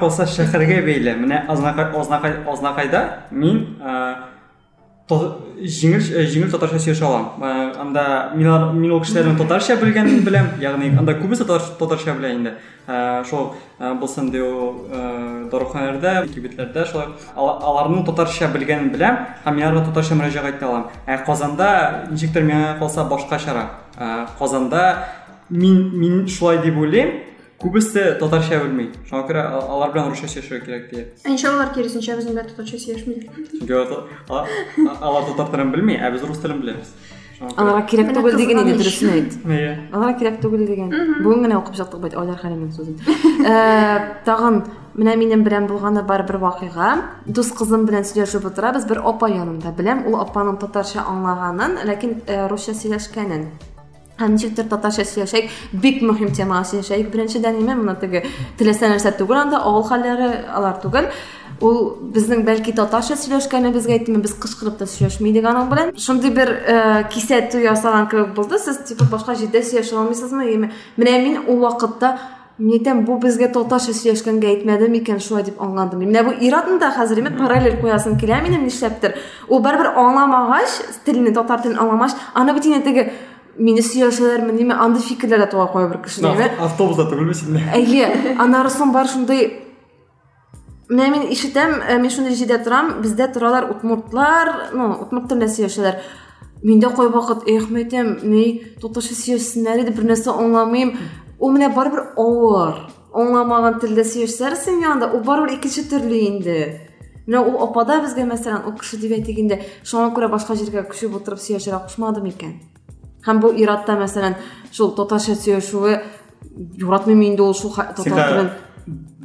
калса Азнакай Азнакайда мин ә, то- җиңел ә, җиңел татарча сөйләшә алам. Ә, Анда мин ул кешеләрнең татарча белгәнен беләм, ягъни анда күбесе татар- татарча белә инде. Ә, Шул ә, булсын ди ул ә, даруханәләрдә, кибетләрдә шулай ала- аларның татарча белгәнен беләм һәм мин аларга татарча мөрәҗәгать итә алам. Ә Казанда ничектер миңа калса башкачарак. Ә, Казанда мин мин шулай дип уйлыйм. Күбесе татарча белми. Шуңа а- алар белән русча сөйләшергә кирәк ди. Иншалла киресенчә безнең дә татарча сөйләшмиләр. Чөнки алар- алар татар телен белми, ә без рус телен беләбез. Аларга кирәк түгел диген иде дөресен әйт. Әйе. Аларга кирәк түгел дигән. Бүген генә укып чыктык бит Айдар Хәлимнең сүзен. Тагын менә минем белән булганы бар бер вакыйга. Дус кызым белән сөйләшеп утырабыз, бер апа янымда. Беләм, ул апаның татарча аңлаганын, ләкин русча сөйләшкәнен. Ничектер татарча сөйләшәйк, бик мөһим тема сөйләшәйк. Беренчедән нимә моны теге теләсә нәрсә түгел, анда авыл хәлләре алар түгел. Ул безнең бәлки татарча сөйләшкәнебезгә әйтми, без кычкырып та сөйләшми диген аның белән. Шундый бер э, кисәт ясаган кебек булды. Сез типа башка Менә мин ул вакытта Мин әйтәм, бу безгә татарча сөйләшкәнгә әйтмәде микән шулай дип аңладым. Менә бу иратында хәзер имә параллель телне татар инде теге мине сөйләшәләрме, ниме андый фикерләр дә туа куя бер кеше. Ав- Автобуста түгел бит инде. Әйе, аннары соң бар шундай Менә мин ишетәм, ә, мин шундый җирдә торам, бездә торалар утмуртлар, ну, утмурт телендә сөйләшәләр. Миндә кай вакыт, эх, мәйтәм, ни, татарча сөйләшсеннәр иде, бер нәрсә аңламыйм. Ул менә барыбер авыр. Аңламаган телдә сөйләшсәр син янда, ул барыбер икенче төрле инде. Менә ул апада безгә мәсәлән, ул кеше дип әйтик инде, шуңа күрә башка җиргә күчеп утырып сөйләшергә кушмады микән? Һәм бу иратта мәсәлән, шул татарча сөйләшүе юратмыйм инде ул шул татар телен. Сиңа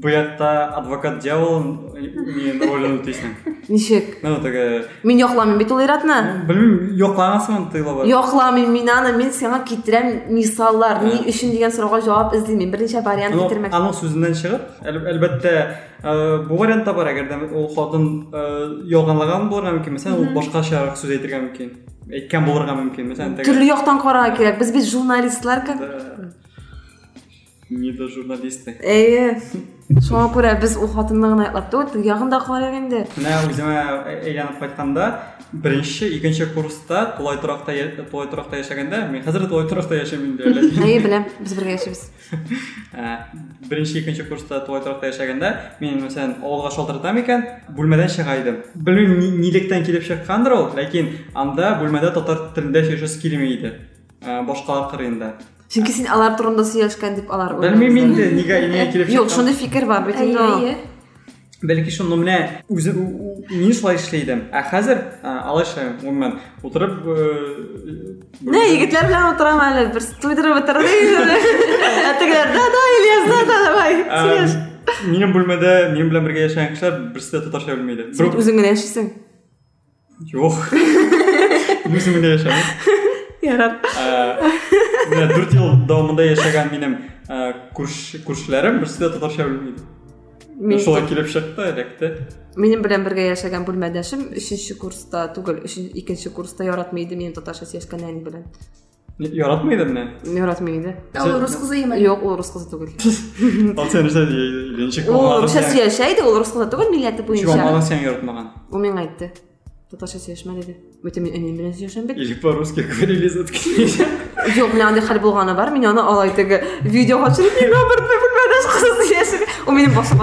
бу якта адвокат дьявол мин ролен үтәсең. Ничек? Ну теге Мин якламыйм бит ул иратны. белмим, яклагансың тыйлабы. Якламыйм мин аны, мин сиңа китерәм мисаллар, ни өчен дигән сорауга җавап эзлим. Берничә вариант китермәк. аның сүзеннән чыгып, әл- әлбәттә ә, бу вариантта бар, әгәр дә ул хатын ә, ялганлаган булырга мөмкин, мәсәлән, ул башкача сүз әйтергә мөмкин. Әйткән булырга мөмкин, мәсәлән, теге Төрле яктан карарга кирәк. Без бит журналистлар ка. Не до журналисты. Әйе. Шуңа күрә без ул хатынны гына яклап түгел, теге ягын да карыйк инде. Менә үземә әйләнеп кайтканда, беренче, икенче курста тулай торакта я- тулай торакта яшәгәндә, мин хәзер тулай торакта яшәмим инде. Әйе, беләм. Без бергә яшибез. Ә, Беренче, икенче курста тулай торакта яшәгәндә, мин мәсәлән авылга шалтыратам икән, бүлмәдән чыга идем. Белмим ни- нилектән килеп чыккандыр ул, ләкин анда бүлмәдә татар телендә сөйләшәсе килми иде. Ә, Башкалар кырыенда. Чөнки син алар турында сөйләшкән дип алар нигә нигә килеп Юк, чыккан. шундый фикер бар бит Әйе, инде. ул. әйе. Бәлки шуны менә үзе у- у- мин шулай эшләйдем. Ә хәзер ә, алай эшләмим. Гомумән утырып э, Не, егетләр белән утырам әле, бер туйдырып бетерде инде. Ә тегеләр, да, да, Ильяс, да, да, давай. Сөйләш. Минем бүлмәдә минем белән бергә яшәгән кешеләр берсе дә татарча. Юк. өзімде yaşadım ярады э, мына төрт жыл дауымында жашаған менің э, көршілерім бірсі де татарша білмейді солай келіп шықты электе менің менен бірге жашаған бөлмәдашым үшінші курста түгел екінші курста яратмайды мені татарша сөйлешкен әйел білен Яратмайды мені? Яратмайды. Ол орыс қызы емес. Жоқ, ол орыс қызы түгіл. ол сен жасайды Ол сейчас yaşайды, ол орыс қызы түгіл милләті бойынша. Чего маған сен яратмаған? Ол мен айтты. 16 деди өтө энемен эле или по русски говорили заткнись мен андай хәл болғаны бар мен оны олай теги видеоға түшүрүп эмне барып билбей кыз у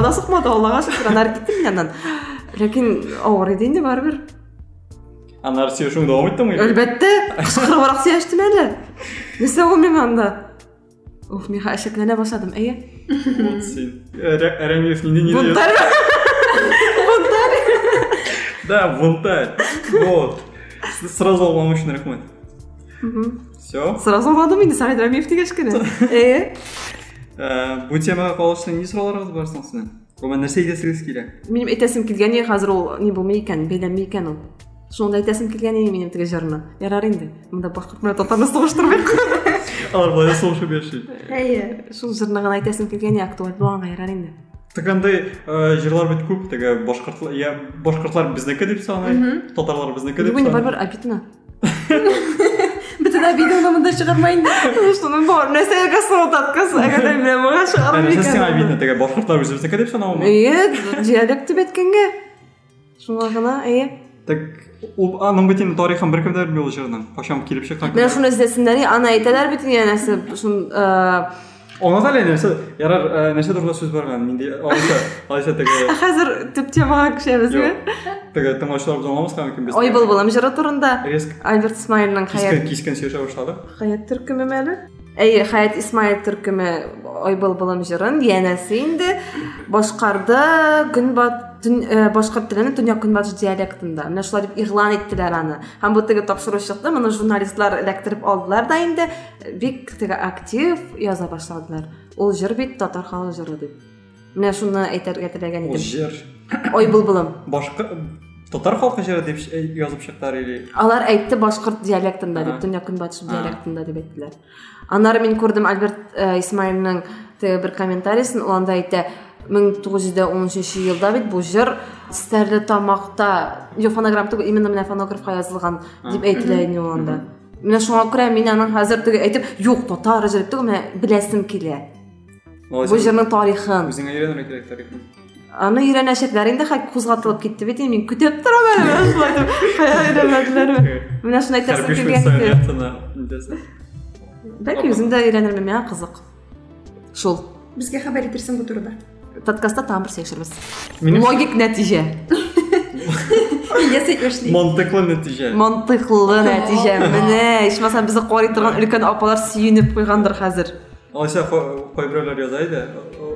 да сыкмады аллаға шүкір анан кеттім мен анан лекин оор эди бәрібір баары бир анар сүйлөшүүңдү давам эттиңби албетте кычкырыбыраак сүйлөштүм эле эмесе мен анда уф мен да бунтарь вот сразу алғаным үшін рахмет все Сразу инде Сәгыйд Рәмиев дигәч кенә. Әйе. бұл темаға қалышты не сұрауларыңыз бар сізден оған нәрсе айтасыңыз келе килгән иде хәзер ул ни булмый икән, бәйләнмәй икән ул. Шунда әйтәсем килгән иде минем теге җырны. Ярар инде. Монда башкорт белән татарны сугыштырмыйк. алар былай яши Әйе. Шул җырны гына әйтәсем килгән иде, актуаль булганга ярар инде. так андай жырлар бит көп теге башкортлар я башкортлар безнеке деп санай татарлар безнеке деп Бүген санай барбар обидно. Бөтен обиданы монда чыгармайын. Шуның бар нәрсәгә сылтаткыз, әгәр дә менә моңа Ә, чыгармый нәрсе сиңа икән. обидно теге башкортлар үзебезнеке деп санауымы Әйе, диалект дип әйткәнгә. Шуңа гына, әйе. так ул аның бит тарихын беркем дә белми ул җырның качан килеп чыккан Менә шуны эзләсеннәр, аны әйтәләр бит инде нәрсә, шун Da әле нәрсә ярар ә, нәрсә турында сүз барган инде алайса теге хәзер төп темага күчәбезме? теге тыңлаучылар без аңламаска мөмкин без Ой булбылым җыры турында. резко Альберт Исмаилның кискен сөйләшә башлады хаят төркеме мәле? Әйе, хаят Исмаил төркеме Ой булбылым җырын янәсе инде башкарды көнбат төн- э, башкорт телене төньяк көнбатыш диалектында. Менә шулай дип игълан иттеләр аны. Һәм бу теге тапшыру чыкты, моны журналистлар эләктереп алдылар да инде бик теге актив яза башладылар. Ул җыр бит татар халык җыры дип. Менә шуны әйтергә теләгән идем. җыр Ой булбылым. башка татар халкы җыры дип ш- язып чыктылар или Алар әйтте башкорт диалектында төньяк көнбатыш Ага. диалектында дип әйттеләр. Аннары мин күрдем Альберт э, Исмаилның теге бер комментарийсын, ул анда әйтә 1913 елда бит бу җыр Стәрле тамакта, ё фонограмм түгел, именно менә фонографка язылган дип әйтелә иде ул анда. Менә шуңа күрә мин аның хәзер теге әйтеп, юк, татар җыры түгел, менә беләсем килә. Бу җырның тарихын. үзеңә өйрәнергә кирәк тарихын Аны өйрәнәчәкләр инде хәк кузгатылып китте бит, мин көтеп торам әле шулай дип. Кая өйрәнмәделәрме? Менә шуны әйтәсем килгән үзем дә өйрәнермен, миңа кызык. Шул. Безгә хәбәр итерсең бу турыда. Подкастта бер сөйләшербез. Минем Логик нәтиҗә. Ясый эшли. мантыклы нәтиҗә Мантыклы нәтиҗә. Менә, ичмасам безне карый торган өлкән апалар куйгандыр хәзер. алайса кай берәүләр яза иде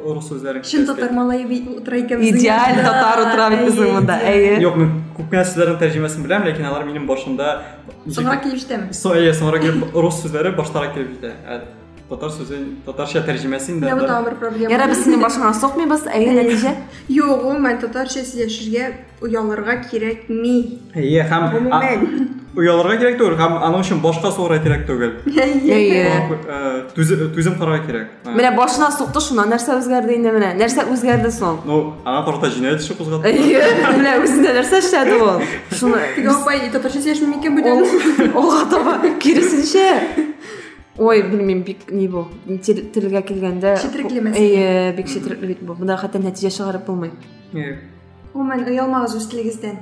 рус сүзләрен Шын татар малае бит утыра икән. безнең Идеаль янда. татар безнең монда. Әйе. Юк, мен Kukmen sözlərin tərcüməsini bilirəm, lakin onlar mənim başımda sonrakı işləmir. So, yeah, sonrakı rus sözləri başlaraq gəlib işləyir. Bəli. килеп җитә. Ә, Татар сүзе, татарча тәрҗемәсен дә. Менә бу бар. тагын бер проблема. Ярар без синең башыңа сукмыйбыз, әйе нәтиҗә. Юк, гомумән татарча сөйләшергә уялырга кирәкми. Әйе, һәм а- Гомумән. уялырга кирәк түгел, һәм аның өчен башка сорау кирәк түгел. Әйе. Э, Түзем түзем карарга кирәк. Ә, Менә башына сукты, шуннан нәрсә үзгәрде инде менә? Нәрсә үзгәрде соң? Ну, аңа карата җинаять эше кузгатты. Әйе, менә үзендә нәрсә эшләде ул? Шуны Теге апай татарча сөйләшми микән Ол бүтән? олға таба киресенчә. Ой, белмим, бик ни бу. Тел- Телгә килгәндә. Четерекле мәсьәлә. Әйе, бик четерекле бит бу. Монда хәтта нәтиҗә чыгарып. Э, Гомумән уялмагыз үз телегездән.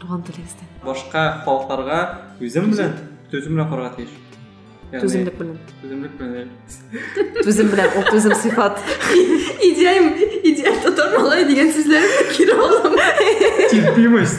Туган телегездән. Башка халыкларга түзем белән, түзем белән карарга. Түзем белән, ул түзем сыйфат. Идеаль, идеаль татар малае дигән сүзләрне кире алам. Терпимость?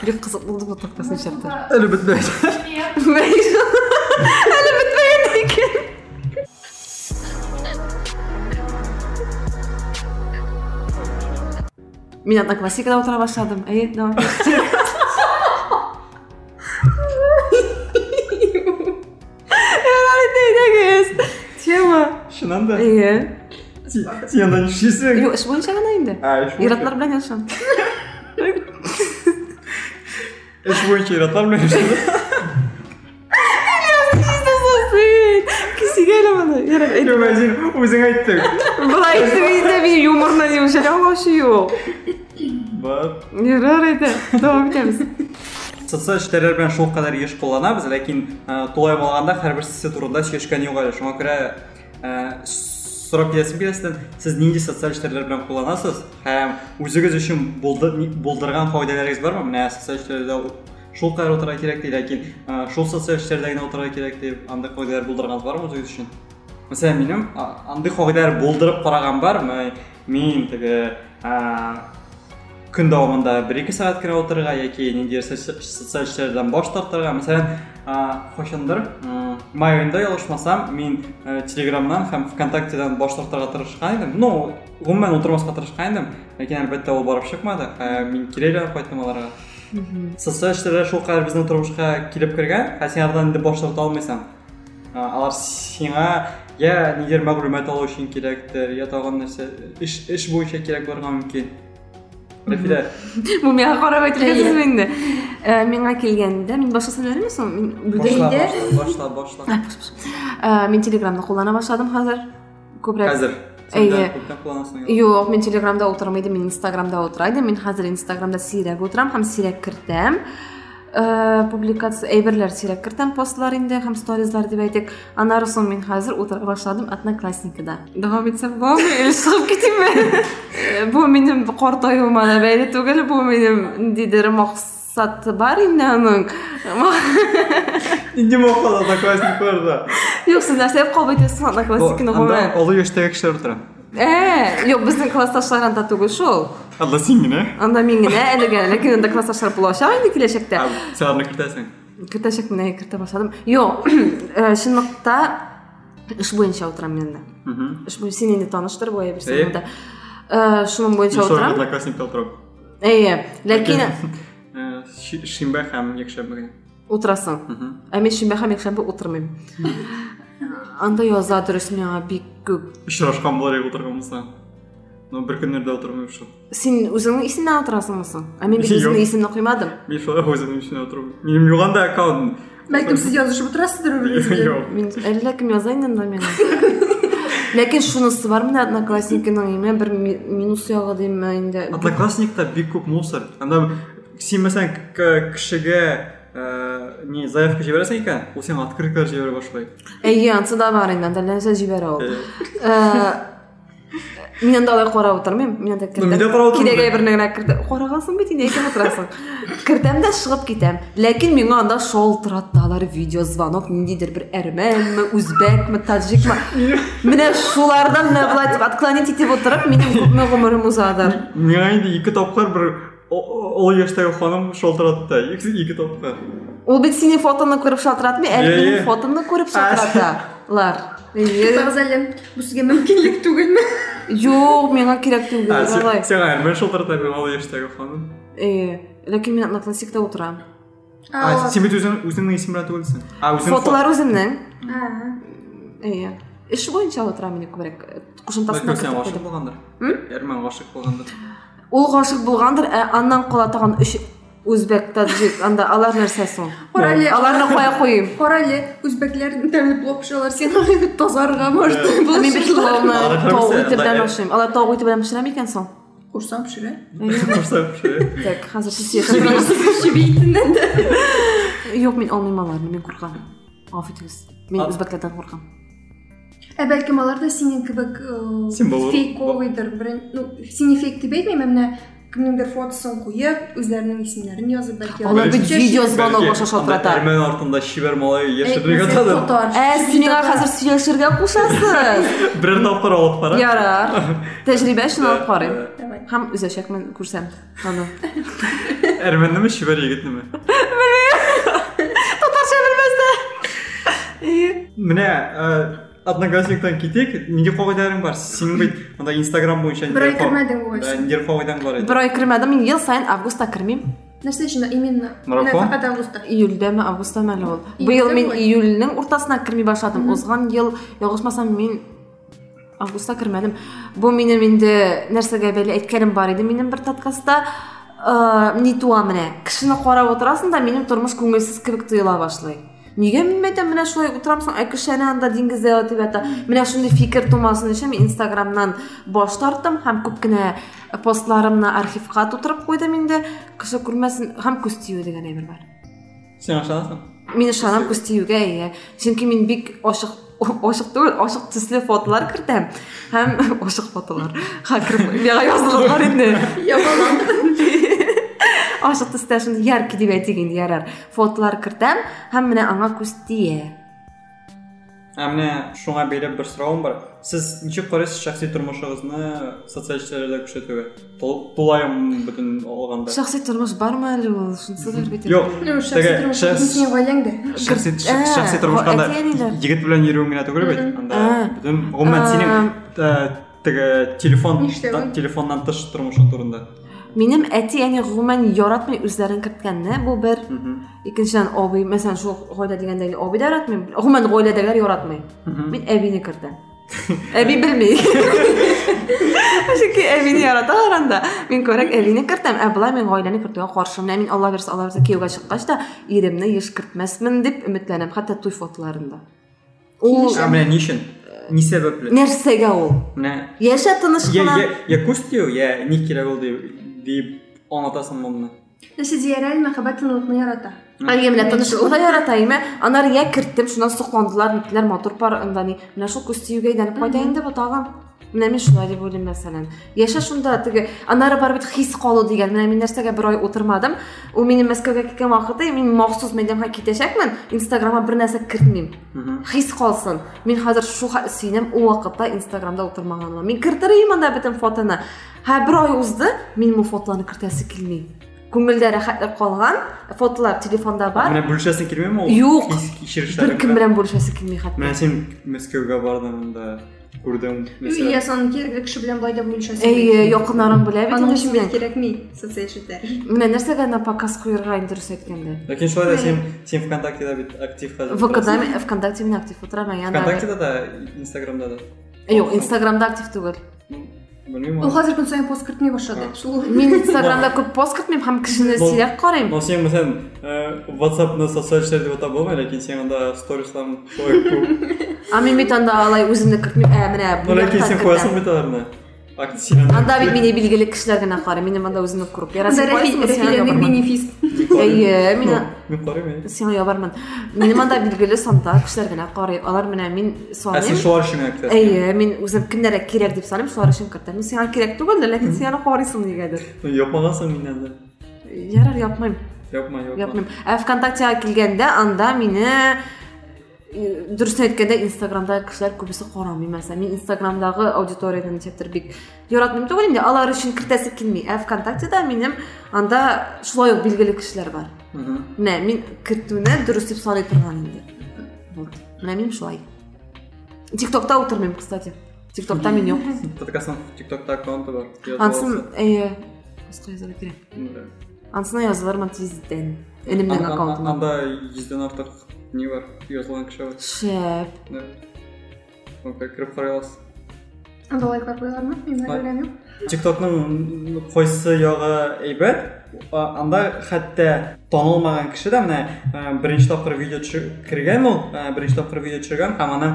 Әйе. бик кызык булды бу подкастны чыкты Әле бетмәй. әле бетмәгән икән Мин одноклассникада утыра башладым. Әйе, давай. Тема. Шуннан да. Әйе. Сен сен анда нишлисең? Юк, эш буенча гына инде. А, эш буенча. Иратлар белән яшам. Юк, үзең әйттең. Былай итеп инде мин юморны йомшак алмаучы юк. Бар. Ярар әйдә. Дәвам итәбез. Социаль эшләр белән шул кадәр еш кулланабыз, ләкин э, тулай булганда һәрберсе турында сөйләшкән юк әле. Шуңа күрә сорап киләсем киләсен, сез нинди социаль эшләр белән кулланасыз һәм үзегез өчен булды- ни- булдырган файдаларыгыз бармы? Менә социаль эшләрдә шул кирәк ди, ләкин э, шул социаль эшләрдә генә утырга кирәк дип андый файдалар булдырганыз бармы үзегез өчен? Мәсәлән, минем а, андый файдалар булдырып караган бармы? Мин теге а, көн дәвамында 1-2 сәгать кенә утырырга яки ниндидер соци- социаль эшләрдән баш тартырга. Мәсәлән, а, кайчандыр м, май аенда ялгышмасам, мин э, Телеграмнан һәм ВКонтактедан баш тартырга тырышкан идем. Ну, гомумән утырмаска тырышкан идем, ләкин әлбәттә ул барып чыкмады. Ә, Мин кирәләр кайттым аларга. Социаль эшләр шул кадәр безнең тормышка килеп кергән, ә син алардан инде баш тарта алмыйсың. Алар сиңа я нидер мәгълүмат алу өчен кирәктер, я тагын нәрсә эш буенча кирәк барга мөмкин. Рәфидә, Бу миңа карап әйтелгәнсез инде. Э, Миңа килгәндә мин башкасын беләме соң? Мин башла, башла, башла. А, бош, бош. Э, Мин Телеграмны куллана башладым хәзер. Күбрәк. Хәзер. Әйе. Сен дә күптән кулланасың. Юк, мин Телеграмда утырмый идем, мин Инстаграмда утыра идем. Мин хәзер Инстаграмда сирәк утырам һәм сирәк кертәм. Э, публикация әйберләр сирәк кертәм постлар инде һәм сторизлар дип әйтик. Аннары соң мин хәзер утыра башладым Одноклассникада. Дәвам итсәм булмы? Или чыгып китимме? Бу минем картаюыма да бәйле түгел, бу минем ниндидер максаты бар инде аның. Инде. Юк, сез нәрсә гомумән? олы яшьтәге кешеләр утыра. Э, юк, безнең классташлар анда түгел шул. Анда син генә. Анда мин генә әлегә, ләкин анда классташлар булачак инде киләчәктә. Аны кертәсең. Кертәчәк менә кертә башладым. Юк, э, чынлыкта эш буенча утырам мин анда. Эш буенча син инде таныштыр бу анда. Э, шуның буенча Мин шул утырам. одноклассникта утырам. Әйе, ләкин ши- Шимбә һәм якшәмбе генә. утырасың. Мгм. Ә мин шимбә һәм якшәмбе утырмыйм. Анда яза дөрес миңа бик күп. Очрашкан булар утырган булса. Ну, бер көннәрдә утырмыйм шул. Син үзеңнең исемнән утырасыңмы соң? Ә мин бит Юк. үземнең исемне куймадым. Мин шулай үзем өчен утырам. Минем юганда аккаунт. Бәлкем сез язышып утырасыздыр бер-берегезгә. Юк. Мин әллә кем яза инде анда миңа. Ләкин шунысы бар менә одноклассникының име бер ми- минус ягы димме инде. Одноклассникта бик күп мусор. Анда син мәсәлән к- э, не заявка җибәрәсең икән, ул сиңа открыткалар җибәрә башлый. Әйе, ансы да бар инде, анда ул. Э, Э, Мин анда алай карап утырмыйм, мин анда әйберне генә кертә. Карагансың бит инде әйтеп утырасың. Кертәм дә чыгып китәм. Ләкин миңа анда шалтыраталар видео звонок ниндидер бер әрмәнме, үзбәкме, таҗикмы. Менә шулардан менә булай дип отклонить итеп утырып, минем күпме гомерем узадыр. Миңа инде ике тапкыр бер ол яшьтәге ханым шалтыратты. Ике ике тапкыр. Ул бит синең фотоны күреп шалтыратмый, әле Иә, минең иә. фотомны күреп шалтыраталар. Әйе. Тагыз әле бу сезгә мөмкинлек түгелме? Юк, миңа кирәк түгел, А, сен- алай. Сиңа мен мен ол яшьтәге ханым. Әйе. Ләкин мин одноклассникта утырам. А, син бит үзең үзеңнең исем белән түгелсең. А, үзең Фотолар үземнең. А, Әйе. Эш буенча утырам мин күбрәк. Кушымтасына Сен кертеп Ул гашык булгандыр, ә аннан кала тагын өч үзбәк, таҗик, анда алар? Кара әле. Аларны? Кара әле, үзбәкләр тәмле булып пешерәләр, сен тазарга может. Ә Мин бит пловны Алар тау һәммәсе ите белән анда- ашыйм. Алар тау ите белән пешерә микән соң? Курсам пешерә. Күрсәм шуй. Так, сөйләшәсез. Чебейтеннән дә. Юк, мин алмыйм аларны, мин куркам. Аф итегез. Мин А- үзбәкләрдән куркам. Ә бәлкем алар да синең кебек э, Син бу- фейковыйдыр. Бер ну, сине фейк дип әйтмәйм, менә кемнеңдер фотосын куеп, үзләренең исемнәрен язып, бәлки Алар бит Бәлки- видео звонок Бәлки, баша шалтырата. анда Әрмән артында шибәр малай Әйтмәсәң, яшерергә тады. фото арт. Ә, сез миңа хәзер сөйләшергә кушасыз. Берәр тапкыр алып кара. Ярар. Тәҗрибә өчен алып карыйм. Давай. Һәм үзәчәкмен күрсәм. Аны. әрмәннеме шүбәр егетнеме татарша білместі міне ә, одноклассниктан кетейік неге қағидарың бар? Сенің бит андай инстаграм бойынша бір ай кірмедің ғой Да, нелер қағидаң бар еді? Бір ай кірмедім мен ел сайын августта кірмеймін. Нәрсе үшін именно? Марафон? фақат августта июльдә ме? Августта ме әлі ол? Биыл мен июльнің ортасына кірмей башладым озған ел ялгышмасам мен августта кірмедім. Бұл менің енді нәрсеге бәле әйткәнем бар еді менің бір подкастта. Ыыы не туа міне? Кішіні қарап отырасың да менің тұрмыш көңілсіз кебек тыйыла башлай. Әне анда диңгезде өтіп ята міне шундай фикір тумасын өчен мен инстаграмнан баш тарттым һәм күп кенә постларымны архивка тутырып куйдым инде кеше күрмәсен һәм күз тию деген әйбер бар сен ышанасың Мин ышанам күз тиюгә, иә. Чөнки мин бик ашык ашык түгел, ашык төсле фотолар кертәм. Һәм ашык фотолар. Хакер шундый яркий дип әйтик инде ярар. Фотолар кертәм һәм менә аңа күз тия. ә менә шуңа бәйләп бер сорауым бар. Сіз ничек карайсыз шәхси тормышыгызны социаль сетьләрдә күрсәтүгә Тол- тулаем бөтен алганда Шәхси тормыш бармы бар бит. Юк, Ну, шәхси шәхси Ә, егет белән йөрүең генә түгел бит. Анда Ә. бөтен гомумән синең теге телефон телефоннан тыш тормышың турында. Минем әти әни гомумән яратмый үзләрен керткәнне. Бу бер. Икенчедән абый, мәсәлән, шул гаилә дигәндә абый да яратмый. Гомумән гаиләдәгеләр яратмый. Мин әбине кертәм. Әби белми. Чөнки әбине яраталар анда. Мин күрәк әбине кертәм. Ә болай мин гаиләне кертүгә каршы. Менә мин Алла бирсә, Алла бирсә кияүгә чыккач та иремне еш кертмәсмен дип өметләнәм, хәтта туй фотоларында. Ул ә менә ни өчен ни сәбәпле нәрсәгә ул? менә Яшә тыныч я кына. я я күз тию я ни кирәк ул дип дип аңлатасың моны нәрсе диярәл мәхәббәт тынлыкны ярата Әйе, менә тынычлыкны яратайм. Анар я кертем, шуннан сокландылар, нитләр матур пар, анда ни. Менә шул күз тиюгә әйләнеп кайта инде бу тагын. Мин шулай дип уйлыйм мәсәлән. Яшә шунда теге анары бар бит хис калу дигән. Менә мин нәрсәгә бер ай утырмадым. Ул минем Мәскәүгә киткән вакыты мин махсус мәйданга китәчәкмен. Инстаграмга бер нәрсә кертмим. Хис калсын. Мин хәзер шу синем ул вакытта Инстаграмда утырмаганым. Мин кертерим анда бөтен фотоны. Рәхәтлек калган, фотолар телефонда бар. менә бүлешәсең килмәме ул Юк. хис кичерешләрең Бер кем белән бүлешәсе килми хәтта. менә син Мәскәүгә бардың анда күрдем иә сон кирәкле кеше белән былай да бүлешәсең Әйе, якыннарың белә бит аның инде өчен синең. бит кирәкми социаль челтәр Менә нәрсәгә на показ куярга инде дөрес әйткәндә. ләкин шулай да син син ВКонтактеда бит актив хәзер ВКда мен ВКонтакте мин актив утырам, янда. ВКонтактеда да Инстаграмда да Юк, Инстаграмда актив түгел. Белмим ул хәзер көн саен пост башлады шул Мин Инстаграмда күп пост кертмим һәм кешене Бол- сирәк карыйм. но сен WhatsAppны социаль сеть дип атап булмый ләкин сен анда күп А мин бит анда алай менә но бу ләкин сен кертәм. куясың бит аларны актив син Анда бит мине билгеле кешеләр генә карый. Минем анда үземне күреп. Ярасы Анда Рәфи- Рәфиләрнең бенефис Әйе, мин мин карыйм сиңа ябармын. Минем анда билгеле санда кешеләр генә карый. Алар менә мин ә син саныйм. шулар өчен генә кертәсең Әйе, мин үзем кемнәргә кирәк дип саныйм, шулар өчен кертәм. Мин сиңа кирәк түгел, ләкин син аны карыйсың нигәдер. Ну, япмагансың миннән дә Ярар, япмыйм. япма япма Япмыйм. Ә ВКонтактега килгәндә анда мине э, дөресен әйткәндә Инстаграмда кешеләр күбесе карамый. Мәсәлән, мин Инстаграмдагы аудиторияны ничектер бик яратмыйм түгел инде. Алар өчен кертәсе килми. Ә ВКонтактеда минем анда шулай ук билгеле кешеләр бар. Мгм. Менә мин кертүне дөрес дип саный торган инде. Вот. Менә мин шулай. TikTokта утырмыйм, кстати. TikTokта мин юк. подкастның тиктокта аккаунты бар Язып Ансын, аласың. әйе, басқа кирәк. Да. Ансына язылырмын тиздән. Энемнең Ан- ан- аккаунтына. анда йөздән артык язылган кеше бар Шәп. Да. Онка кіріп қарай аласыз анда мен беләм юк тиктоктың қойсы яғы әйбәт анда хәтта танылмаған кеше дә менә ә, беренче тапкыр видео ул ә, беренче тапкыр видео төшергән һәм аның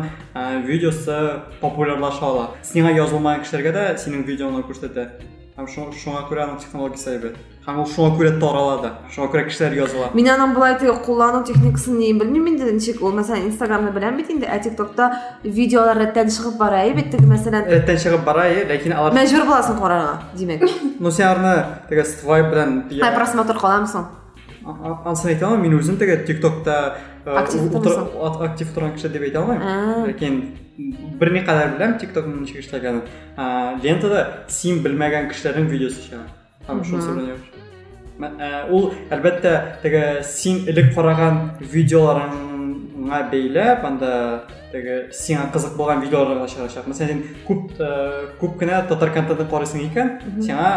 ә, һәм шу- шуңа күрә аның технологиясы әйбәт һәм ул шуңа күрә тарала да шуңа күрә кешеләр языла Мин аның булай теге куллану техникасын ни белмим инде ничек ул мәсәлән Инстаграмны беләм бит инде, ә TikTokта видеолар рәттән чыгып бара, ә бит теге мәсәлән рәттән чыгып бара е ләкин алар мәҗбүр буласың карарга, димәк. ну сен аларны теге свайп белән Һәм просмотр каламсың. А- Ансын әйтә алмыйм, мин үзем теге ә, Актив торган кеше дип әйтә алмыйм. А. Ләкин берникадәр беләм TikTokның ничек эшләгәнен. Ә, Лентада син белмәгән кешеләрнең видеосы чыга. Һәм шунысы белән ябыш. М- ә, ул әлбәттә теге син элек караган видеоларыңа бәйләп анда теге сиңа кызык булган видеолар да чыгачак мәсәлән син күп ә, күп кенә татар контентын карыйсың икән сиңа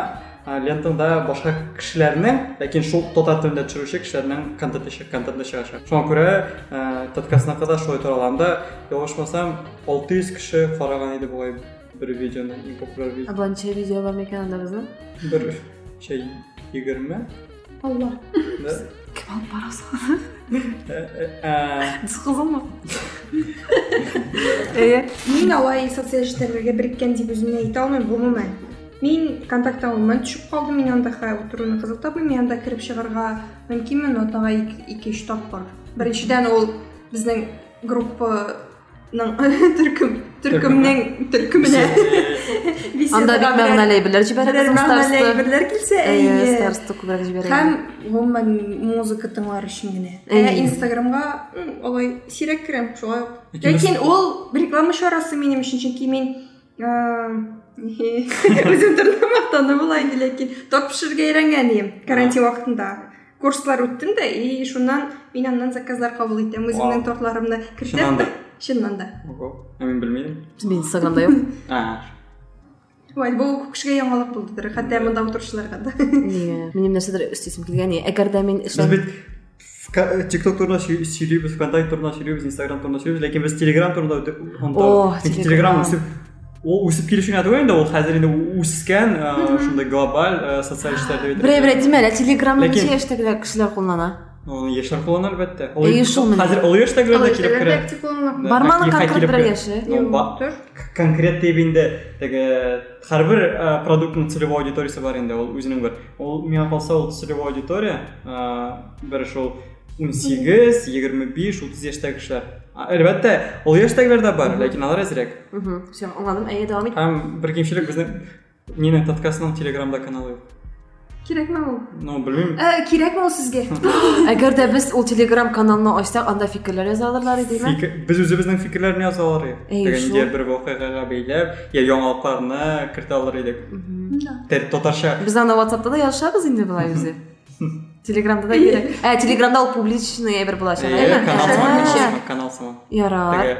лентаңда башка кешеләрнең ләкин шул татар телендә төшерүче кешеләрнең контенты контенты чыгачак шуңа күрә ә, подкастына да шулай торгаанда ялгышмасам 600 кеше караган иде бугай бер видеоны иң популяр видео Абонча видео бар микән анда безнең? бер şey 20 алла Кем алып кызыңмы? Эйе. Мин алай социаль челтәрләргә береккән дип үземне әйтә алмыйм, гомумән. Мин контактта гомумән төшеп калдым, мин анда хә утыруны кызык тапмыйм, мин анда кирип чыгарга мөмкинме, но тага 2-3 тапкыр. Беренчедән ул безнең группаның төркем төркемнең төркеменә Анда бик мәгънәле әйберләр безнең мәгънәле әйберләр килсә, Әйе, староста күбрәк җибәрә. Һәм гомумән музыка тыңлар өчен генә. Ә. Инстаграмга м, алай сирәк керәм, шулай ук. Ләкин ул реклама чарасы минем өчен, чөнки мин үзем турында мактану була инде, ләкин торт пешерергә өйрәнгән идем карантин вакытында. Курслар үттем дә, и шуннан мин аннан заказлар кабул итәм. Үземнең Вау. тортларымны Чыннан кертәм. да? Мин белмидем Безнең Инстаграмда а Вай, бу күп кешегә яңалык булдыдыр, хәтта монда утыручыларга да. Өстисем килгән. Әгәр дә мин Без эшләм. бит TikTok турында сөй- сөйлибез, ВКонтакте турында сөйлибез, Instagram турында сөйлибез, ләкин без Telegram турында онда. О, Чөнки Telegram. Telegram үсеп ул үсеп килешен түгел инде, ул хәзер инде үскән, ә, шундай глобаль ә, социаль челтәр дип Берәй берәй димәле, Телеграмны Ләкин- ничә яшьтәгеләр кешеләр куллана? Ул яшьләр куллана әлбәттә. Ул Әйе, шул менә. Хәзер ул яшьтәгеләр дә килеп керә. Да, Барманы конкрет ба- Төр. конкрет дип инде һәрбер ә, продуктның целевой аудиториясе бар инде, ул үзенең бер. Ул миңа калса ул целевой аудитория, ә, бер шул 18, 25, 30 яшьтәге кешеләр. А, Әлбәттә, ул яшьтәгеләр дә бар, ләкин алар әзрәк. Мгм. Все, аңладым. Әйе, дәвам ит. Һәм бер кимчелек безнең Нина подкастның Телеграмда каналы юк. Кирәкме ул? Ну, белмим. Ә, кирәкме ул сезгә? Әгәр дә без ул Telegram каналны ачсак, анда фикерләр язалырлар идеме? Фикер- Без үзебезнең фикерләрне яза алар. Әйе, Теге шул. инде бер вакыйгага бәйләп, я яңалыкларны кертә алар идек. Тер татарча. Без аны WhatsApp'та да язышабыз инде булай үзе. Телеграмда да кирәк. Ә, Телеграмда ул публичный әйбер булачак. Әйе, әйеме? канал Ә, сыман, канал сыман, канал сыман. Ярар. Теге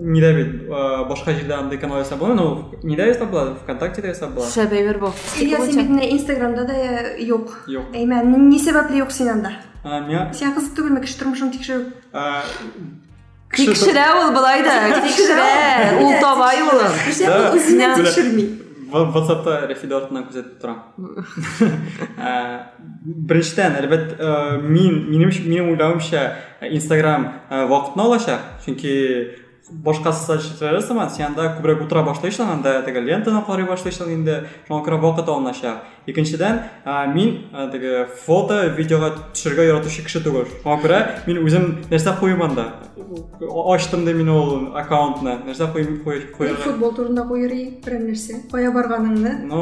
Нидә бит ә, башка җирдә андай канал ясап була, но нидә ясап була? ВКонтакте ясап була. Шәп әйбер бу. Илья, син бит менә Инстаграмда да э, юк. Юк. Әймән, ни сәбәпле юк син анда? А, миңа Сиңа кызык түгелме кеше тормышын тикшерү? ә, Тикшерә ул булай да. Тикшерә. Ул табай ул. Кеше Да. үзенә Менә- тикшерми. Вот это refidortdan күзәтә тора. birinchidan albatta men menim минем o'ylavimcha instagram вакытны vaqtni olashar chunki boshqasi sochlarasan senda ko'proq o'tira boshlaysan anda lentani qora boshlaysan инде, шуңа күрә вакыт almashar Икенчедән, ә, мин ә, теге фото, видеога төшерергә яратучы кеше түгел. Шуңа күрә мин үзем нәрсә куйым анда. Ачтым да мин ул аккаунтны. Куйым куйырга. Футбол турында куйырый, берәр нәрсә. Кая барганыңны? Ну,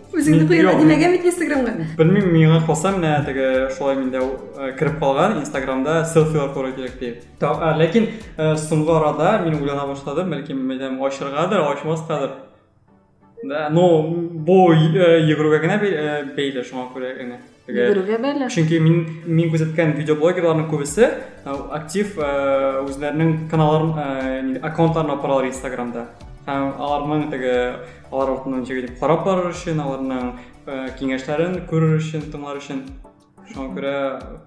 куйырга юк, димәгән бит Инстаграмга. Белмим, миңа калса менә теге шулай миндә ә, кереп калган Инстаграмда селфилар дип. Та- ә, Ләкин ә, соңгы арада мин уйлана башладым, бәлки мәдәм ачыргадыр, ачмаскадыр. Да, ну, бу ә, йөгерүгә генә бәй- ә, бәйле шуңа күрә генә. Теге- Йөгерүгә бәйле. Чөнки мин мин күзәткән видеоблогерларның күбесе ә, актив ә, үзләренең каналларын, ә, ни- аккаунтларын апаралар Инстаграмда. Һәм аларның теге алар артыннан ничек дип карап барыр өчен, аларның ә, киңәшләрен күрер өчен, тыңлар өчен. Шуңа күрә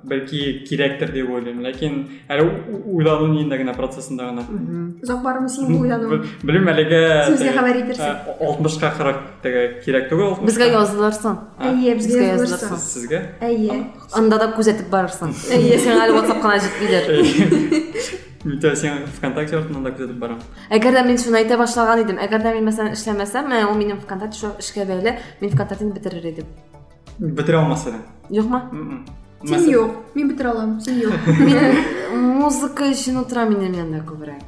бәлки кирәктер дип уйлыйм. Ләкин әле у- уйлану нинди генә процессында гына. Озак бармы син уйлану? Бел- Белмим әлегә Сезгә теге, хәбәр итерсең. ә, 60-ка кырык теге кирәк түгел. 60-ка. Безгә язылырсың. Әйе, безгә Безгә язылырсың. язылырсың. Сезгә? Әйе. Анда да күзәтеп барырсың. Әйе, син әле WhatsApp кына җитмидер. Мин сен ВКонтакте артыннан да күзәтеп барам. Әгәр дә мин шуны әйтә башлаган әгәр дә мин мәсәлән эшләмәсәм, менә ул минем ВКонтакте шул эшкә бәйле, мин ВКонтактены бетерер идем. Бетерә алмас идем. Юкмы? Мгм. Син Мәсәл- юк. Мин бетер алам. Син юк. Мин музыка өчен утыра минем янда күбрәк.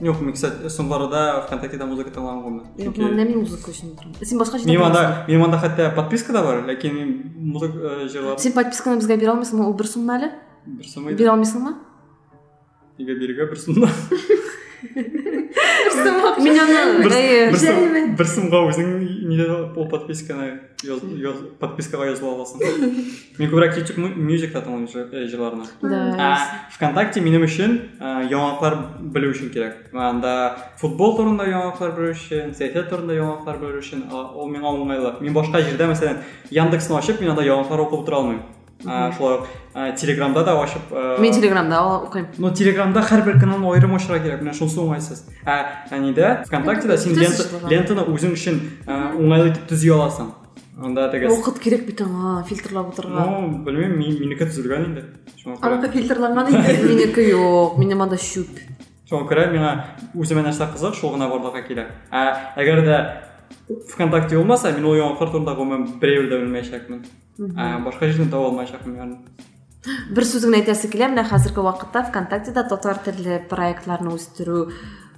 Юк, мин кстати, соңгы арада ВКонтактеда музыка тыңлаганмын. Юк, мен мин музыка. Син башка җирдә Минем анда, беләсең. минем анда хәтта подписка да бар, ләкин мин музыка җырлар Син подписканы безгә бирә алмыйсыңмы? Ул бер сумма әле? бер сум иде. Бирә алмыйсыңмы? Нигә бирергә бер сумда. мен аны бір э, бір Жайлы. бір сымға өзің неде ол подписканы подпискаға жазып аласың мен көбірек music тыңдаймын жы- жырларына да. А, вконтакте менің үшін жаңалықтар білу үшін керек анда футбол турында жаңалықтар білу үшін саясат турында жаңалықтар білу үшін а, ол меңа оңайлы мен башқа жерде мәселен яндексін ашып мен анда жаңалықтар оқып отыра алмаймын ә, телеграмда да ашып ә, мен телеграмда оқимын но телеграмда әрбір канал айырым ашырға керек міне шонысы оңайсыз ә неде вконтактеда сен лентаны өзің үшін оңайлы етіп түзей аласың. Анда тегіс уақыт керек бит аңа фильтрлап отырға ну білмеймін мен- менікі түзілген көрә- анака фильтрланган инде менікі жоқ менде мында щуп Шуңа көрә миңа үземә нәрсә кызык, шул гына барлыкка. Ә әгәр дә ВКонтакте булмаса, мин ул яңалыклар турында гомумән берәү дә белмәячәкмен. Ә башка җирдән таба алмаячакмын ягъни. бір сөзіңді айтасы келе мына қазіргі уақытта вконтактеда татар тілі проектларын өстеру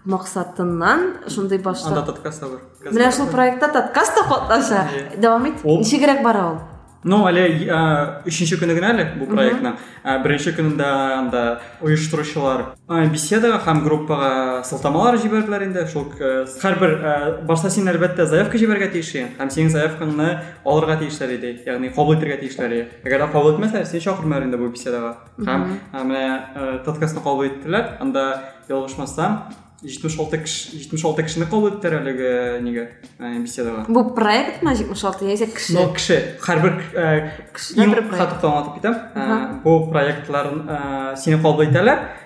мақсатынан шундай Анда башлап подкаст та бар. мына шул проектта подкаст та катнаша давам Ол- бара ул Ну, әле ә, өченче көне генә әле бу проектның. Ә, Беренче көнендә анда оештыручылар ә, беседага һәм группага сылтамалар җибәрделәр инде. Шул ә, һәрбер ә, башта син әлбәттә заявка җибәргә тиеш һәм синең заявкаңны алырга тиешләр иде. Ягъни кабул итәргә тиешләр иде. Әгәр кабул итмәсәләр, син чакырмыйлар инде бу беседага. Һәм менә подкастны кабул иттеләр. Анда ялгышмасам 76 кеше 76 кешене кабул иттеләр әлеге нигә ә, беседага. бу проектмы җитмеш алты яисә кеше Но кеше һәрбер ә, Кешедән иң бер проект. каты аңлатып китәм. Ә,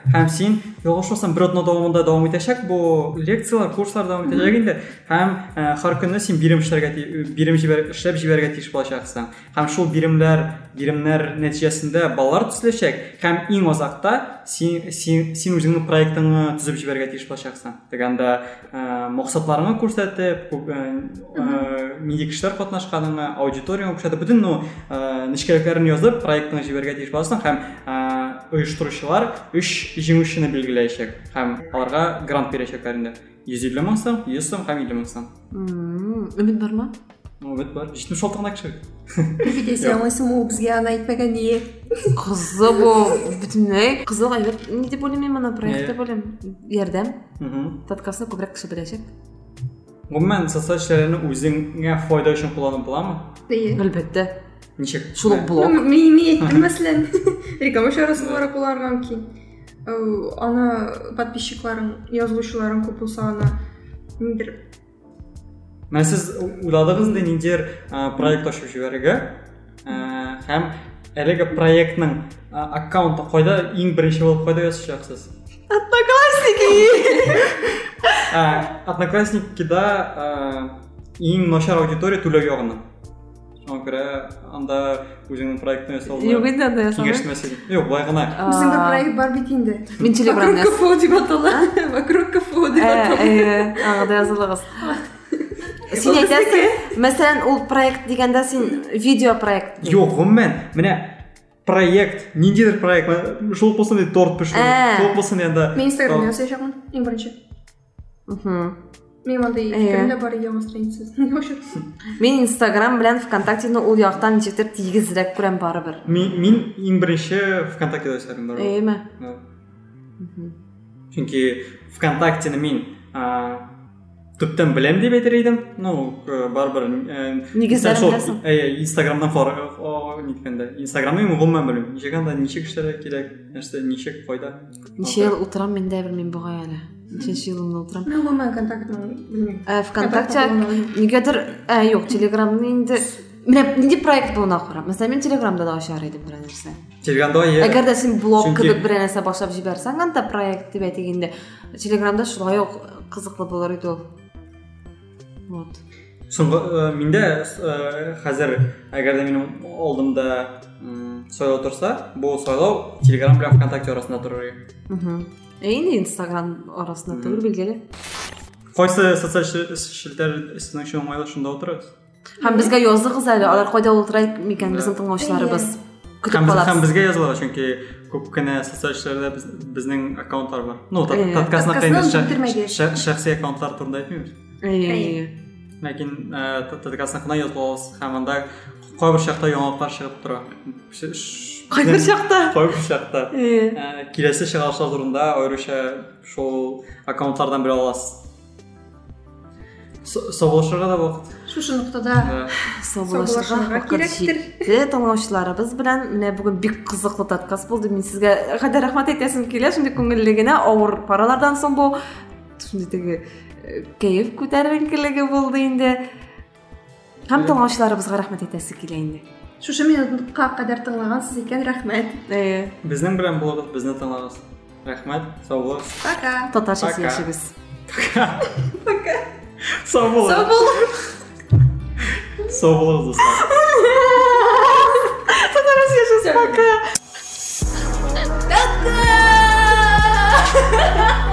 Һәм син ялгышмасам бер атна дәвамында дәвам итәчәк. Бу лекциялар, курслар дәвам итәчәк инде. Һәм ә, һәр көнне син бирем эшләргә бирем җибәр эшләп җибәргә тиеш булачаксың. Һәм шул биремләр биремнәр нәтиҗәсендә баллар төзеләчәк. Һәм иң азакта син син син үзеңнең проектыңны төзеп җибәргә тиеш булачаксың. Дигәндә ә, максатларыңны күрсәтеп, нинди кешеләр катнашканыңны, аудиторияңны күрсәтеп, бөтен ну нечкәлекләрен язып, проектыңны җибәргә тиеш буласың. Һәм оештыручылар өч җиңүчене билгеләячәк һәм аларга грант бирәчәкләр инде. 150 мең сум, 100 сум һәм 50 мең сум. Мм, өмет бармы Ну, бит бар. 76 гына кеше. десе оңайсың ул безгә аны әйтмәгән не қызық ол бүтінләй қызық әлбәт не деп ойлаймын мен ана проект Иә. деп ойлаймын ярдәм Мгм. подкастны күбрәк кеше беләчәк Гомумән социаль эшләрне үзеңә файда өчен кулланып буламы? Дие. әлбәттә Ничек? шул ук блог Мен мен әйттем мәсәлән реклама чарасы барып ки Ау, аны подписчикларың булса аны ниндер Менә сез уйладыгыз инде ниндидер ә, проект ачып җибәрергә. Ә, Һәм әлеге проектның ә, аккаунты кайда иң беренче булып кайда язачаксыз? Ә, Одноклассники-да ә, иң начар аудитория түләү ягына. Күрә анда үзеңнең проектны ясау. юк инде анда Киңәш ясамай мәсьәле. Юк, былай гына. Безнең бер проект бар бит инде. Мин Телеграмда Вокруг КФУ дип атала. Вокруг КФУ дип атала. Э, аңа да язылыгыз син әйтәсең мәсәлән ул проект дигәндә син видео проект Юк, гомумән, менә проект, ниндидер проект, шул булсын дип торт пешерү, Ә. шул булсын янда. Мен Инстаграмда ясаячакмын иң беренче. Мгм. Мен андай Иә. фикерем дә бар яңа страницасы. Ошо. мен инстаграм белән вконтактены ул яктан ничектер тигезрәк күрәм барыбер Мин мин иң беренче ВКонтакте ясарым бар. эйме Да. Чөнки ВКонтактены мин а, төптән беләм дип әйтер идем. Ну, к- барыбер э, Нигезләрен шул, беләсең. э, Инстаграмдан фар ниткәндә. Инстаграмны мин гомумән белмим. Ничек анда ничек эшләргә кирәк, нәрсә ничек файда. ничә ел утырам мен дә белмим бугай әле ничәнче елымда утырам Мен контактның белмим. Ә, вконтакте нигәдер ә юк телеграмны инде менә нинди проект булуына карап мәсәлән мен телеграмда да идем берәр нәрсә Телеграмда я әгәр дә син блог кебек берәр нәрсә башлап җибәрсәң анда проект дип әйтгәндә телеграмда шулай ук кызыклы булыр иде ул вот Соңгы э, миндә э, хәзер әгәр дә минем алдымда м, сайлау торса, бу сайлау Telegram белән ВКонтакте арасында торыр. мхм. Ә инде инстаграм арасында түгел билгеле Кайсы социаль сезнең өчен уңайлы шунда утырыгыз? һәм безгә языгыз әле алар кайда ултыра микән безнең тыңлаучыларыбыз көтеп Һәм, без- һәм безгә язылалар, чөнки күп кенә социаль безнең аккаунтлар бар. Ну, та- Э, подкастна подкастны кайда ша- битермәгән. ша- шәхси аккаунтлар турында әйтмибез. Э, та- подкастна гына язылабыз һәм анда кайбір шақта яңалықтар шығып тұра кайбір шакта кайбір шақта Э, Ә, келесі чыгарышлар турында айрыкча шул аккаунтлардан біле аласыз. Со- соғылышырға да вакыт. Шушы нуктада вакыт керектир. жетти тыңлаучуларыбыз менен мына бүгүн бик кызыклуу подкаст болду мен сизге кайда рахмат айтасым келет ушундай көңүллүгүнө оор паралардан соң бул ушундай тиги э, кайф көтөрүңкилиги болду инде һәм тыңлаучуларыбызга рахмат айтасы килә инде шушы минутка кадар тыңлагансыз экен рахмет. Безнең белән булыгыз безне тыңлагыз. Рәхмәт сау булыгыз пока. Татарча Пока. сөйләшегез сау булыгыз сау болуңуз сау булыгыз достар. Татарча пока. Пока!